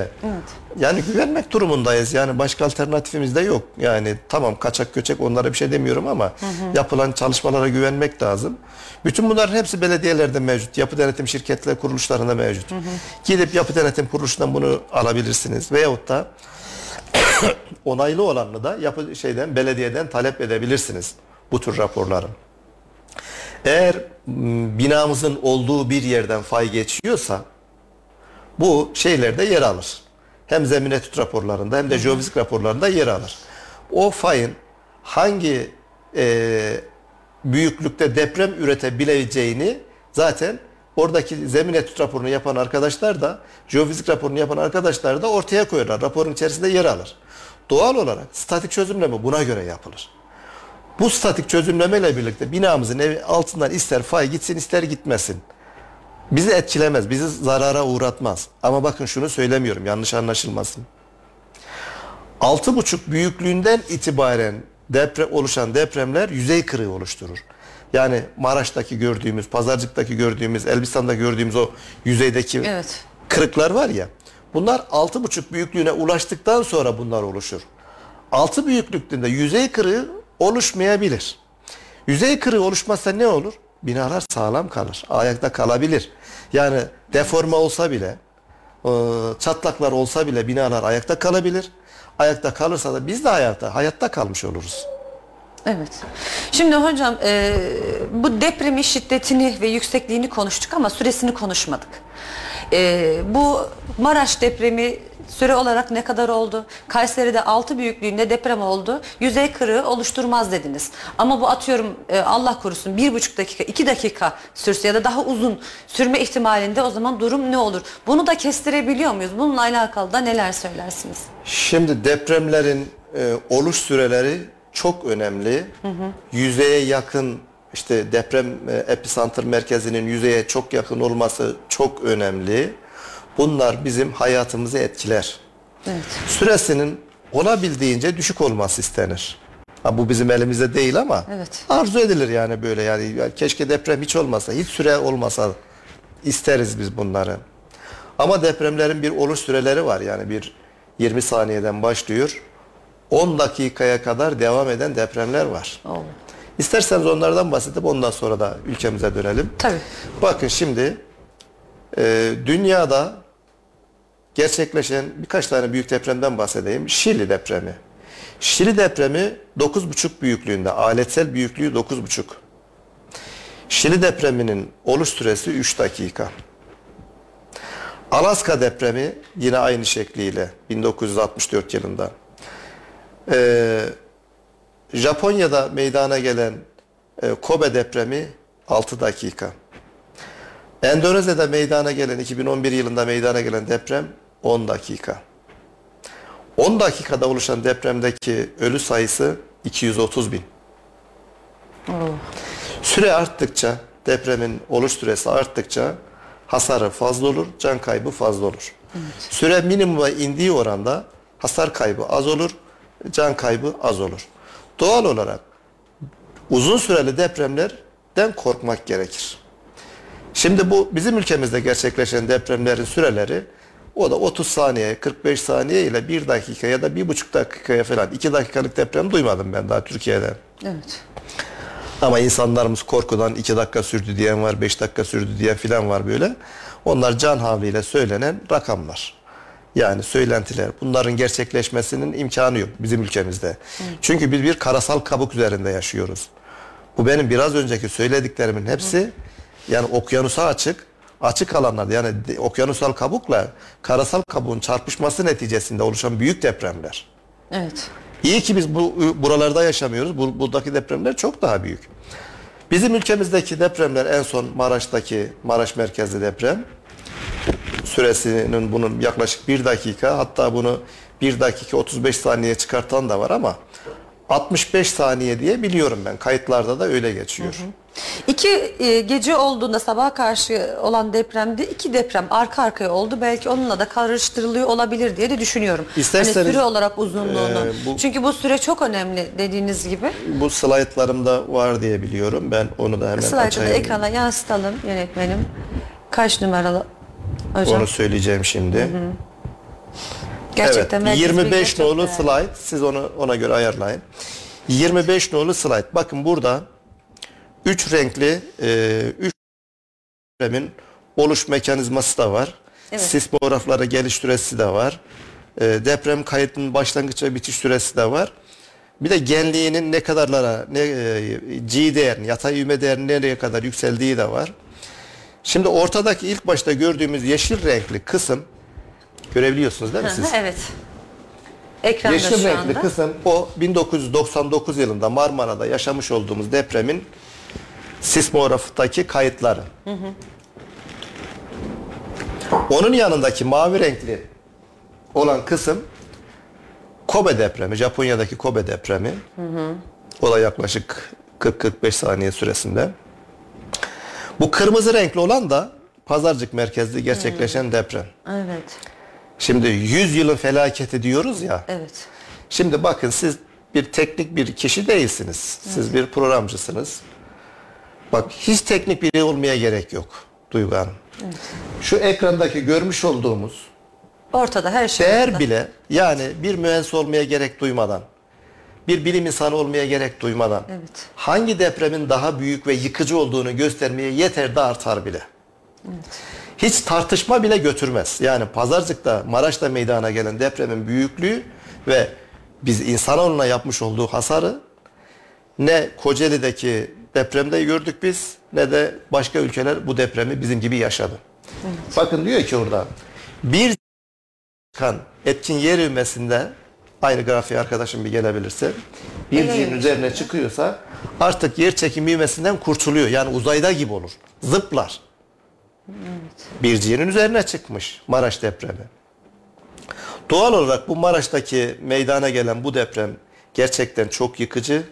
yani güvenmek durumundayız. Yani başka alternatifimiz de yok. Yani tamam kaçak göçek onlara bir şey demiyorum ama yapılan çalışmalara güvenmek lazım. Bütün bunların hepsi belediyelerde mevcut. Yapı denetim şirketleri kuruluşlarında mevcut. Gidip yapı denetim kuruluşundan bunu alabilirsiniz. Veyahut da onaylı olanını da yapı şeyden belediyeden talep edebilirsiniz bu tür raporları. Eğer m, binamızın olduğu bir yerden fay geçiyorsa bu şeylerde yer alır. Hem zemin etüt raporlarında hem de jeofizik raporlarında yer alır. O fayın hangi e, büyüklükte deprem üretebileceğini zaten oradaki zemin etüt raporunu yapan arkadaşlar da jeofizik raporunu yapan arkadaşlar da ortaya koyarlar. Raporun içerisinde yer alır. Doğal olarak statik çözümleme buna göre yapılır. Bu statik çözümlemeyle birlikte binamızın evi altından ister fay gitsin ister gitmesin. Bizi etkilemez, bizi zarara uğratmaz. Ama bakın şunu söylemiyorum yanlış anlaşılmasın. 6,5 büyüklüğünden itibaren deprem oluşan depremler yüzey kırığı oluşturur. Yani Maraş'taki gördüğümüz, Pazarcık'taki gördüğümüz, Elbistan'da gördüğümüz o yüzeydeki Evet. kırıklar var ya. Bunlar 6,5 büyüklüğüne ulaştıktan sonra bunlar oluşur. 6 büyüklükte yüzey kırığı oluşmayabilir. Yüzey kırığı oluşmazsa ne olur? Binalar sağlam kalır. Ayakta kalabilir. Yani deforme olsa bile, e, çatlaklar olsa bile binalar ayakta kalabilir. Ayakta kalırsa da biz de hayatta, hayatta kalmış oluruz. Evet. Şimdi hocam e, bu depremin şiddetini ve yüksekliğini konuştuk ama süresini konuşmadık. E, bu Maraş depremi süre olarak ne kadar oldu? Kayseri'de 6 büyüklüğünde deprem oldu. Yüzey kırığı oluşturmaz dediniz. Ama bu atıyorum e, Allah korusun bir buçuk dakika, iki dakika sürse ya da daha uzun sürme ihtimalinde o zaman durum ne olur? Bunu da kestirebiliyor muyuz? Bununla alakalı da neler söylersiniz? Şimdi depremlerin e, oluş süreleri çok önemli. Yüzeye yakın işte deprem e, epicenter merkezinin yüzeye çok yakın olması çok önemli. Bunlar bizim hayatımızı etkiler. Evet. Süresinin olabildiğince düşük olması istenir. Ha, bu bizim elimizde değil ama Evet. arzu edilir yani böyle yani, yani keşke deprem hiç olmasa, hiç süre olmasa isteriz biz bunları. Ama depremlerin bir oluş süreleri var yani bir 20 saniyeden başlıyor. 10 dakikaya kadar devam eden depremler var. Oldu. İsterseniz onlardan bahsedip ondan sonra da ülkemize dönelim. Tabii. Bakın şimdi e, dünyada gerçekleşen birkaç tane büyük depremden bahsedeyim. Şili depremi. Şili depremi 9,5 büyüklüğünde. Aletsel büyüklüğü 9,5. Şili depreminin oluş süresi 3 dakika. Alaska depremi yine aynı şekliyle 1964 yılında. Ee, Japonya'da meydana gelen e, Kobe depremi 6 dakika. Endonezya'da meydana gelen 2011 yılında meydana gelen deprem 10 dakika. 10 dakikada oluşan depremdeki ölü sayısı 230 bin. Süre arttıkça depremin oluş süresi arttıkça hasarı fazla olur, can kaybı fazla olur. Süre minimuma indiği oranda hasar kaybı az olur, can kaybı az olur. Doğal olarak uzun süreli depremlerden korkmak gerekir. Şimdi bu bizim ülkemizde gerçekleşen depremlerin süreleri o da 30 saniye, 45 saniye ile 1 dakika ya da 1,5 dakikaya falan 2 dakikalık deprem duymadım ben daha Türkiye'de. Evet. Ama insanlarımız korkudan 2 dakika sürdü diyen var, 5 dakika sürdü diyen filan var böyle. Onlar can havliyle söylenen rakamlar. Yani söylentiler. Bunların gerçekleşmesinin imkanı yok bizim ülkemizde. Çünkü biz bir karasal kabuk üzerinde yaşıyoruz. Bu benim biraz önceki söylediklerimin hepsi yani okyanusa açık, açık alanlarda yani okyanusal kabukla karasal kabuğun çarpışması neticesinde oluşan büyük depremler. Evet. İyi ki biz bu buralarda yaşamıyoruz. Bu, buradaki depremler çok daha büyük. Bizim ülkemizdeki depremler en son Maraş'taki Maraş merkezli deprem süresinin bunun yaklaşık bir dakika hatta bunu bir dakika 35 saniye çıkartan da var ama 65 saniye diye biliyorum ben. Kayıtlarda da öyle geçiyor. İki e, gece olduğunda sabaha karşı olan depremde iki deprem arka arkaya oldu. Belki onunla da karıştırılıyor olabilir diye de düşünüyorum. İsterseniz, hani süre olarak uzunluğunu. e, bu- Çünkü bu süre çok önemli dediğiniz gibi. Bu slaytlarımda var diye biliyorum. Ben onu da hemen Slaytı da açayım. ekrana yansıtalım yönetmenim. Kaç numaralı hocam? Onu söyleyeceğim şimdi. Gerçekten evet, merkez 25 bilgiler çok nolu slide. Siz onu ona göre ayarlayın. 25 nolu slide. Bakın burada 3 renkli 3 depremin oluş mekanizması da var. Evet. Sismograflara geliş süresi de var. E, deprem kayıtının başlangıç ve bitiş süresi de var. Bir de genliğinin ne kadarlara, ne e, G değerini, yatay ivme değerinin nereye kadar yükseldiği de var. Şimdi ortadaki ilk başta gördüğümüz yeşil renkli kısım görebiliyorsunuz değil mi siz? evet. Ekranda Yeşil şu renkli anda. kısım o 1999 yılında Marmara'da yaşamış olduğumuz depremin sismograftaki kayıtları. Onun yanındaki mavi renkli olan kısım Kobe depremi, Japonya'daki Kobe depremi. O da yaklaşık 40-45 saniye süresinde. Bu kırmızı renkli olan da Pazarcık merkezli gerçekleşen deprem. Evet. Şimdi 100 yılın felaketi diyoruz ya. Evet. Şimdi bakın siz bir teknik bir kişi değilsiniz. Siz bir programcısınız. Bak hiç teknik biri olmaya gerek yok Duygu Hanım. Şu ekrandaki görmüş olduğumuz Ortada her şey. değer ortada. bile yani bir mühendis olmaya gerek duymadan, bir bilim insanı olmaya gerek duymadan Evet. hangi depremin daha büyük ve yıkıcı olduğunu göstermeye yeter de artar bile. Hiç tartışma bile götürmez. Yani Pazarcık'ta, Maraş'ta meydana gelen depremin büyüklüğü ve biz insanoğluna yapmış olduğu hasarı ne Kocaeli'deki depremde gördük biz ne de başka ülkeler bu depremi bizim gibi yaşadı. Bakın diyor ki orada bir çıkan etkin yer ivmesinde aynı grafiğe arkadaşım bir gelebilirse bir G'nin ivmesi. üzerine çıkıyorsa artık yer çekim ivmesinden kurtuluyor. Yani uzayda gibi olur. Zıplar. Bir G'nin üzerine çıkmış Maraş depremi. Doğal olarak bu Maraş'taki meydana gelen bu deprem gerçekten çok yıkıcı,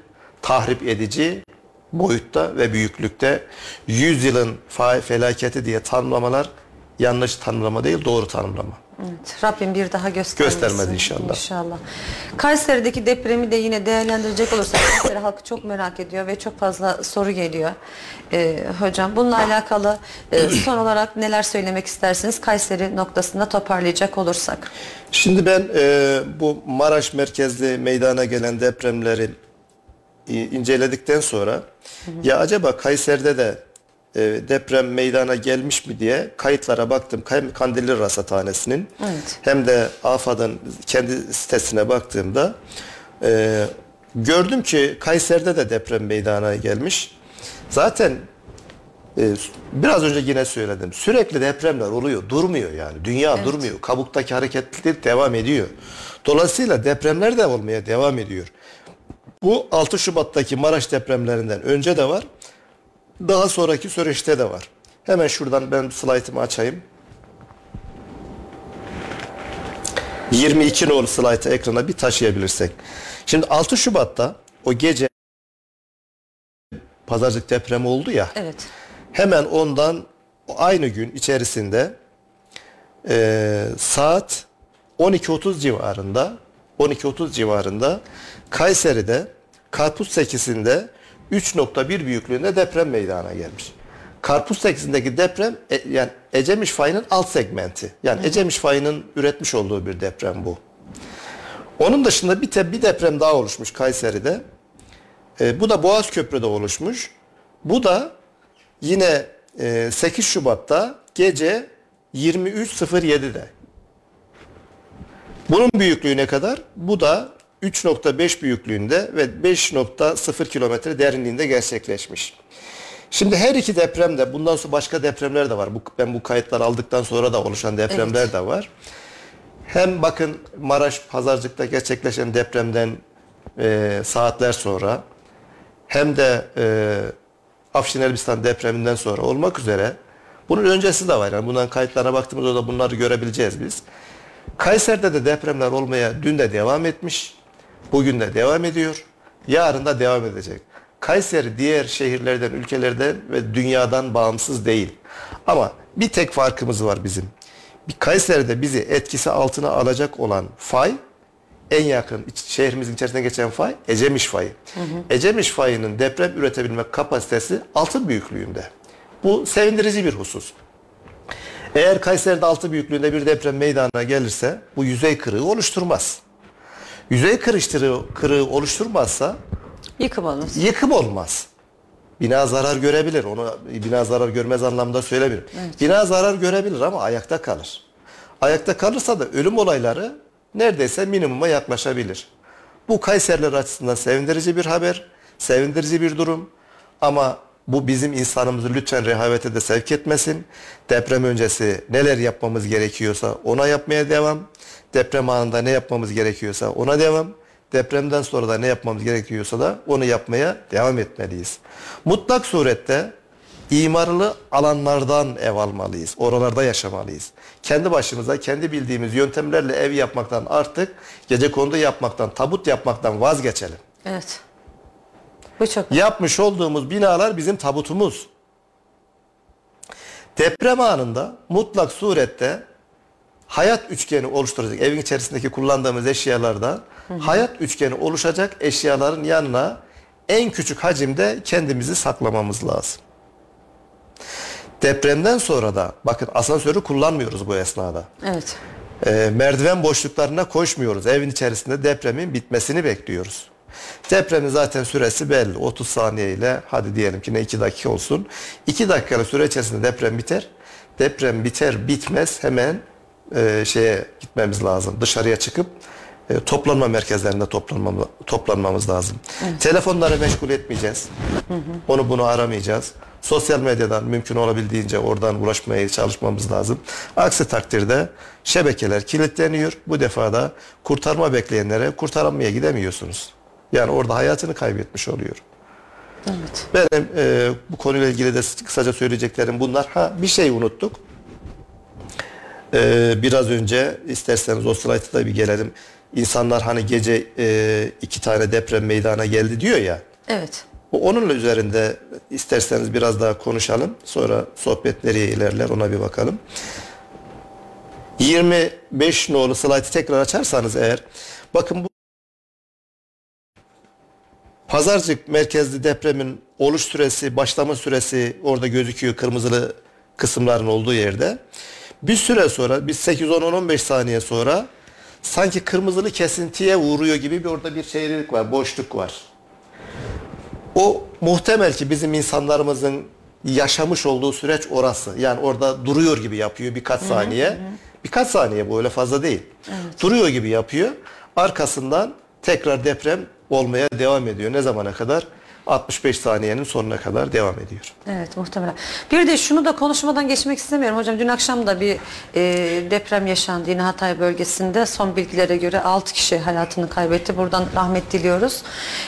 tahrip edici boyutta ve büyüklükte. 100 yılın fa- felaketi diye tanımlamalar yanlış tanımlama değil, doğru tanımlama. Evet, Rabbim bir daha göstermesin. Göstermez inşallah. İnşallah. Kayseri'deki depremi de yine değerlendirecek olursak Kayseri halkı çok merak ediyor ve çok fazla soru geliyor. Ee, hocam bununla alakalı e, son olarak neler söylemek istersiniz Kayseri noktasında toparlayacak olursak? Şimdi ben e, bu Maraş merkezli meydana gelen depremleri e, inceledikten sonra ya acaba Kayseri'de de deprem meydana gelmiş mi diye kayıtlara baktım. Hem Kandilli Rasathanesi'nin Evet. hem de AFAD'ın kendi sitesine baktığımda e, gördüm ki Kayseri'de de deprem meydana gelmiş. Zaten e, biraz önce yine söyledim. Sürekli depremler oluyor. Durmuyor yani. Dünya durmuyor. Kabuktaki hareketlilik devam ediyor. Dolayısıyla depremler de olmaya devam ediyor. Bu 6 Şubat'taki Maraş depremlerinden önce de var. Daha sonraki süreçte de var. Hemen şuradan ben slaytımı açayım. 22 nolu slaytı ekrana bir taşıyabilirsek. Şimdi 6 Şubat'ta o gece pazarcık depremi oldu ya. Evet. Hemen ondan aynı gün içerisinde e, saat 12.30 civarında 12.30 civarında Kayseri'de Karpuz Sekisi'nde 3.1 büyüklüğünde deprem meydana gelmiş. Karpuz Sekisi'ndeki deprem e, yani Ecemiş fayının alt segmenti. Yani Ecemiş fayının üretmiş olduğu bir deprem bu. Onun dışında bir, te, bir deprem daha oluşmuş Kayseri'de. E, bu da Boğaz Köprü'de oluşmuş. Bu da yine e, 8 Şubat'ta gece 23.07'de. Bunun büyüklüğü ne kadar? Bu da 3.5 büyüklüğünde ve 5.0 kilometre derinliğinde gerçekleşmiş. Şimdi her iki deprem de bundan sonra başka depremler de var. Bu, ben bu kayıtlar aldıktan sonra da oluşan depremler Evet. de var. Hem bakın Maraş Pazarcık'ta gerçekleşen depremden e, saatler sonra hem de e, Afşin Elbistan depreminden sonra olmak üzere bunun öncesi de var. Yani bundan kayıtlara baktığımızda da bunları görebileceğiz biz. Kayseri'de de depremler olmaya dün de devam etmiş. Bugün de devam ediyor. Yarın da devam edecek. Kayseri diğer şehirlerden, ülkelerden ve dünyadan bağımsız değil. Ama bir tek farkımız var bizim. Bir Kayseri'de bizi etkisi altına alacak olan fay en yakın şehrimizin içerisinden geçen fay Ecemiş fayı. Ecemiş fayının deprem üretebilme kapasitesi altın büyüklüğünde. Bu sevindirici bir husus. Eğer Kayseri'de altı büyüklüğünde bir deprem meydana gelirse bu yüzey kırığı oluşturmaz. Yüzey kırıştırığı, kırığı oluşturmazsa Yıkım olmaz. yıkım olmaz. Bina zarar görebilir. Onu bina zarar görmez anlamda söylemiyorum. Bina zarar görebilir ama ayakta kalır. Ayakta kalırsa da ölüm olayları neredeyse minimuma yaklaşabilir. Bu Kayseriler açısından sevindirici bir haber, sevindirici bir durum. Ama bu bizim insanımızı lütfen rehavete de sevk etmesin. Deprem öncesi neler yapmamız gerekiyorsa ona yapmaya devam. Deprem anında ne yapmamız gerekiyorsa ona devam. Depremden sonra da ne yapmamız gerekiyorsa da onu yapmaya devam etmeliyiz. Mutlak surette imarlı alanlardan ev almalıyız. Oralarda yaşamalıyız. Kendi başımıza kendi bildiğimiz yöntemlerle ev yapmaktan artık gece kondu yapmaktan, tabut yapmaktan vazgeçelim. Evet. Bu çok Yapmış olduğumuz binalar bizim tabutumuz. Deprem anında mutlak surette hayat üçgeni oluşturacak. Evin içerisindeki kullandığımız eşyalarda hayat üçgeni oluşacak eşyaların yanına en küçük hacimde kendimizi saklamamız lazım. Depremden sonra da bakın asansörü kullanmıyoruz bu esnada. Evet. E, merdiven boşluklarına koşmuyoruz. Evin içerisinde depremin bitmesini bekliyoruz. Depremin zaten süresi belli. 30 saniye ile hadi diyelim ki ne 2 dakika olsun. 2 dakikalık süre içerisinde deprem biter. Deprem biter bitmez hemen e, şeye gitmemiz lazım. Dışarıya çıkıp e, toplanma merkezlerinde toplanmamız, toplanmamız lazım. Telefonları meşgul etmeyeceğiz. Onu bunu aramayacağız. Sosyal medyadan mümkün olabildiğince oradan ulaşmaya çalışmamız lazım. Aksi takdirde şebekeler kilitleniyor. Bu defa da kurtarma bekleyenlere kurtaramaya gidemiyorsunuz. Yani orada hayatını kaybetmiş oluyor. Evet. Benim e, bu konuyla ilgili de kısaca söyleyeceklerim bunlar. Ha bir şey unuttuk. E, biraz önce isterseniz o slayta da bir gelelim. İnsanlar hani gece e, iki tane deprem meydana geldi diyor ya. Evet. Bu Onunla üzerinde isterseniz biraz daha konuşalım. Sonra sohbet nereye ilerler ona bir bakalım. 25 nolu slaytı tekrar açarsanız eğer bakın bu Pazarcık merkezli depremin oluş süresi, başlama süresi orada gözüküyor kırmızılı kısımların olduğu yerde. Bir süre sonra, bir 8-10-15 saniye sonra sanki kırmızılı kesintiye uğruyor gibi bir orada bir şeylik var, boşluk var. O muhtemel ki bizim insanlarımızın yaşamış olduğu süreç orası. Yani orada duruyor gibi yapıyor birkaç saniye. Birkaç saniye bu öyle fazla değil. Duruyor gibi yapıyor. Arkasından tekrar deprem olmaya devam ediyor. Ne zamana kadar? 65 saniyenin sonuna kadar devam ediyor. Evet muhtemelen. Bir de şunu da konuşmadan geçmek istemiyorum hocam. Dün akşam da bir e, deprem yaşandı yine Hatay bölgesinde. Son bilgilere göre 6 kişi hayatını kaybetti. Buradan rahmet diliyoruz.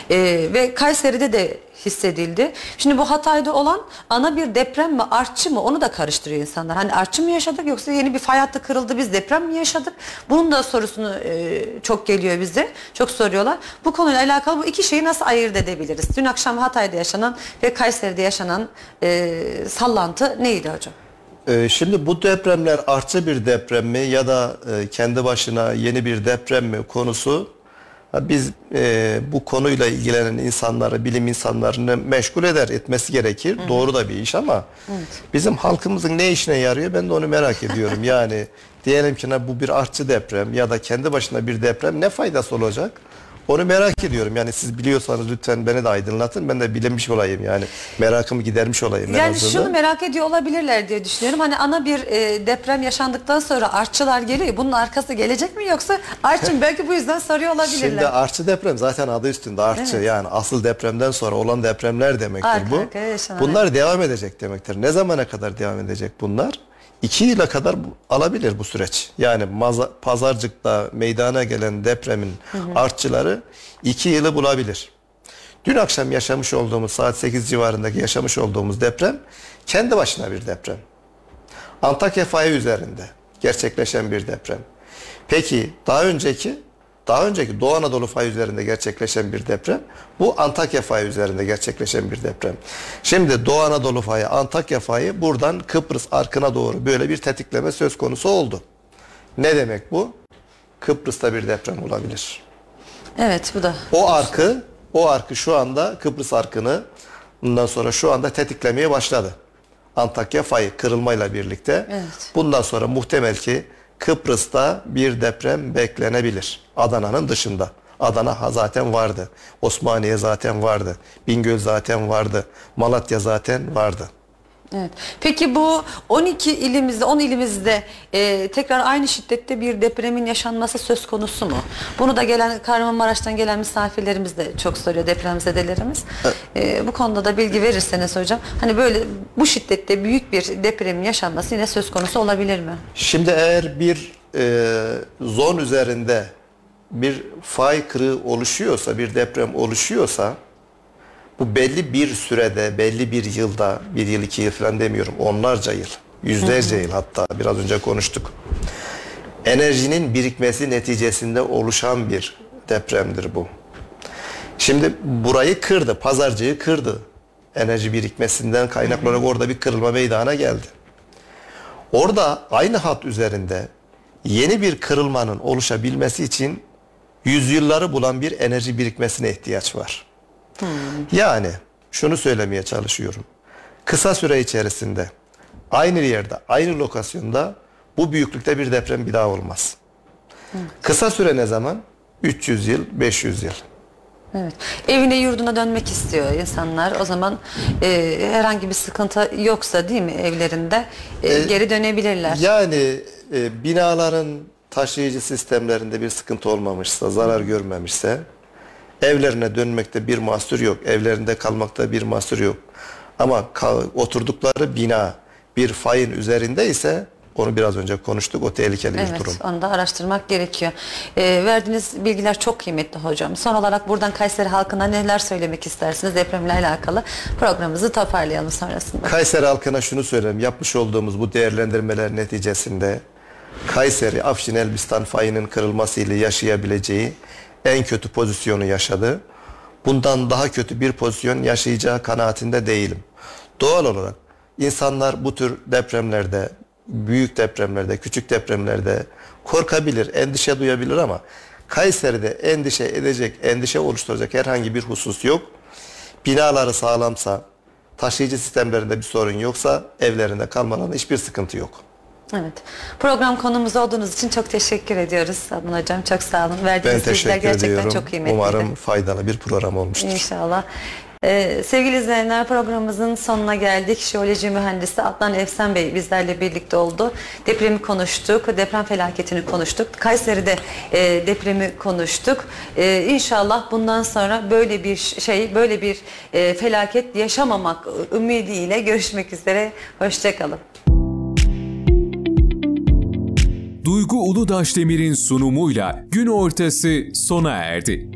E, ve Kayseri'de de hissedildi. Şimdi bu Hatay'da olan ana bir deprem mi artçı mı onu da karıştırıyor insanlar. Hani artçı mı yaşadık yoksa yeni bir fay hattı kırıldı biz deprem mi yaşadık? Bunun da sorusunu e, çok geliyor bize. Çok soruyorlar. Bu konuyla alakalı bu iki şeyi nasıl ayırt edebiliriz? Dün akşam Hatay'da yaşanan ve Kayseri'de yaşanan e, sallantı neydi hocam? Ee, Şimdi bu depremler artçı bir deprem mi ya da e, kendi başına yeni bir deprem mi konusu biz e, bu konuyla ilgilenen insanları, bilim insanlarını meşgul eder, etmesi gerekir. Doğru da bir iş ama bizim halkımızın ne işine yarıyor ben de onu merak ediyorum. Yani diyelim ki ne bu bir artçı deprem ya da kendi başına bir deprem ne faydası olacak? Onu merak ediyorum. Yani siz biliyorsanız lütfen beni de aydınlatın. Ben de bilinmiş olayım yani. Merakımı gidermiş olayım. Yani şunu merak ediyor olabilirler diye düşünüyorum. Hani ana bir e, deprem yaşandıktan sonra artçılar geliyor. Bunun arkası gelecek mi yoksa artçı belki bu yüzden soruyor olabilirler. Şimdi artçı deprem zaten adı üstünde artçı Evet. yani asıl depremden sonra olan depremler demektir Arka bu. Bunlar devam edecek demektir. Ne zamana kadar devam edecek bunlar? İki yıla kadar alabilir bu süreç. Yani maza, pazarcıkta meydana gelen depremin artçıları iki yılı bulabilir. Dün akşam yaşamış olduğumuz saat 8 civarındaki yaşamış olduğumuz deprem kendi başına bir deprem. Antakya fayı üzerinde gerçekleşen bir deprem. Peki daha önceki daha önceki Doğu Anadolu fayı üzerinde gerçekleşen bir deprem. Bu Antakya fayı üzerinde gerçekleşen bir deprem. Şimdi Doğu Anadolu fayı, Antakya fayı buradan Kıbrıs arkına doğru böyle bir tetikleme söz konusu oldu. Ne demek bu? Kıbrıs'ta bir deprem olabilir. Evet bu da. O arkı, o arkı şu anda Kıbrıs arkını bundan sonra şu anda tetiklemeye başladı. Antakya fayı kırılmayla birlikte. Evet. Bundan sonra muhtemel ki Kıbrıs'ta bir deprem beklenebilir. Adana'nın dışında. Adana zaten vardı. Osmaniye zaten vardı. Bingöl zaten vardı. Malatya zaten vardı. Evet. Peki bu 12 ilimizde, 10 ilimizde e, tekrar aynı şiddette bir depremin yaşanması söz konusu mu? Bunu da gelen Kahramanmaraş'tan gelen misafirlerimiz de çok soruyor depremzedelerimiz. E, bu konuda da bilgi verirseniz hocam. Hani böyle bu şiddette büyük bir depremin yaşanması yine söz konusu olabilir mi? Şimdi eğer bir e, zon üzerinde bir fay kırığı oluşuyorsa, bir deprem oluşuyorsa bu belli bir sürede, belli bir yılda, bir yıl, iki yıl falan demiyorum, onlarca yıl, yüzlerce yıl hatta biraz önce konuştuk. Enerjinin birikmesi neticesinde oluşan bir depremdir bu. Şimdi burayı kırdı, pazarcığı kırdı. Enerji birikmesinden kaynaklanarak orada bir kırılma meydana geldi. Orada aynı hat üzerinde yeni bir kırılmanın oluşabilmesi için yüzyılları bulan bir enerji birikmesine ihtiyaç var. Yani şunu söylemeye çalışıyorum. Kısa süre içerisinde aynı yerde, aynı lokasyonda bu büyüklükte bir deprem bir daha olmaz. Kısa süre ne zaman? 300 yıl, 500 yıl. Evet. Evine yurduna dönmek istiyor insanlar. O zaman e, herhangi bir sıkıntı yoksa değil mi evlerinde e, geri dönebilirler. Yani e, binaların taşıyıcı sistemlerinde bir sıkıntı olmamışsa, zarar görmemişse evlerine dönmekte bir mahsur yok. Evlerinde kalmakta bir mahsur yok. Ama oturdukları bina bir fayın üzerinde ise onu biraz önce konuştuk. O tehlikeli bir Evet, durum. onu da araştırmak gerekiyor. Ee, verdiğiniz bilgiler çok kıymetli hocam. Son olarak buradan Kayseri halkına neler söylemek istersiniz depremle alakalı programımızı toparlayalım sonrasında. Kayseri halkına şunu söyleyeyim. Yapmış olduğumuz bu değerlendirmeler neticesinde Kayseri, Afşin Elbistan fayının kırılmasıyla yaşayabileceği en kötü pozisyonu yaşadı. Bundan daha kötü bir pozisyon yaşayacağı kanaatinde değilim. Doğal olarak insanlar bu tür depremlerde, büyük depremlerde, küçük depremlerde korkabilir, endişe duyabilir ama Kayseri'de endişe edecek, endişe oluşturacak herhangi bir husus yok. Binaları sağlamsa, taşıyıcı sistemlerinde bir sorun yoksa evlerinde kalmalarında hiçbir sıkıntı yok. Evet. Program konumuz olduğunuz için çok teşekkür ediyoruz Adnan hocam. Çok sağ olun. Ben Verdiğiniz bilgiler teşekkür gerçekten ediyorum. çok kıymetliydi. Umarım faydalı bir program olmuştur. İnşallah. Ee, sevgili izleyenler programımızın sonuna geldik. Jeoloji mühendisi Adnan Efsen Bey bizlerle birlikte oldu. Depremi konuştuk, deprem felaketini konuştuk. Kayseri'de e, depremi konuştuk. E, inşallah bundan sonra böyle bir şey, böyle bir e, felaket yaşamamak ümidiyle görüşmek üzere. Hoşçakalın. Duygu Uludaş Demir'in sunumuyla gün ortası sona erdi.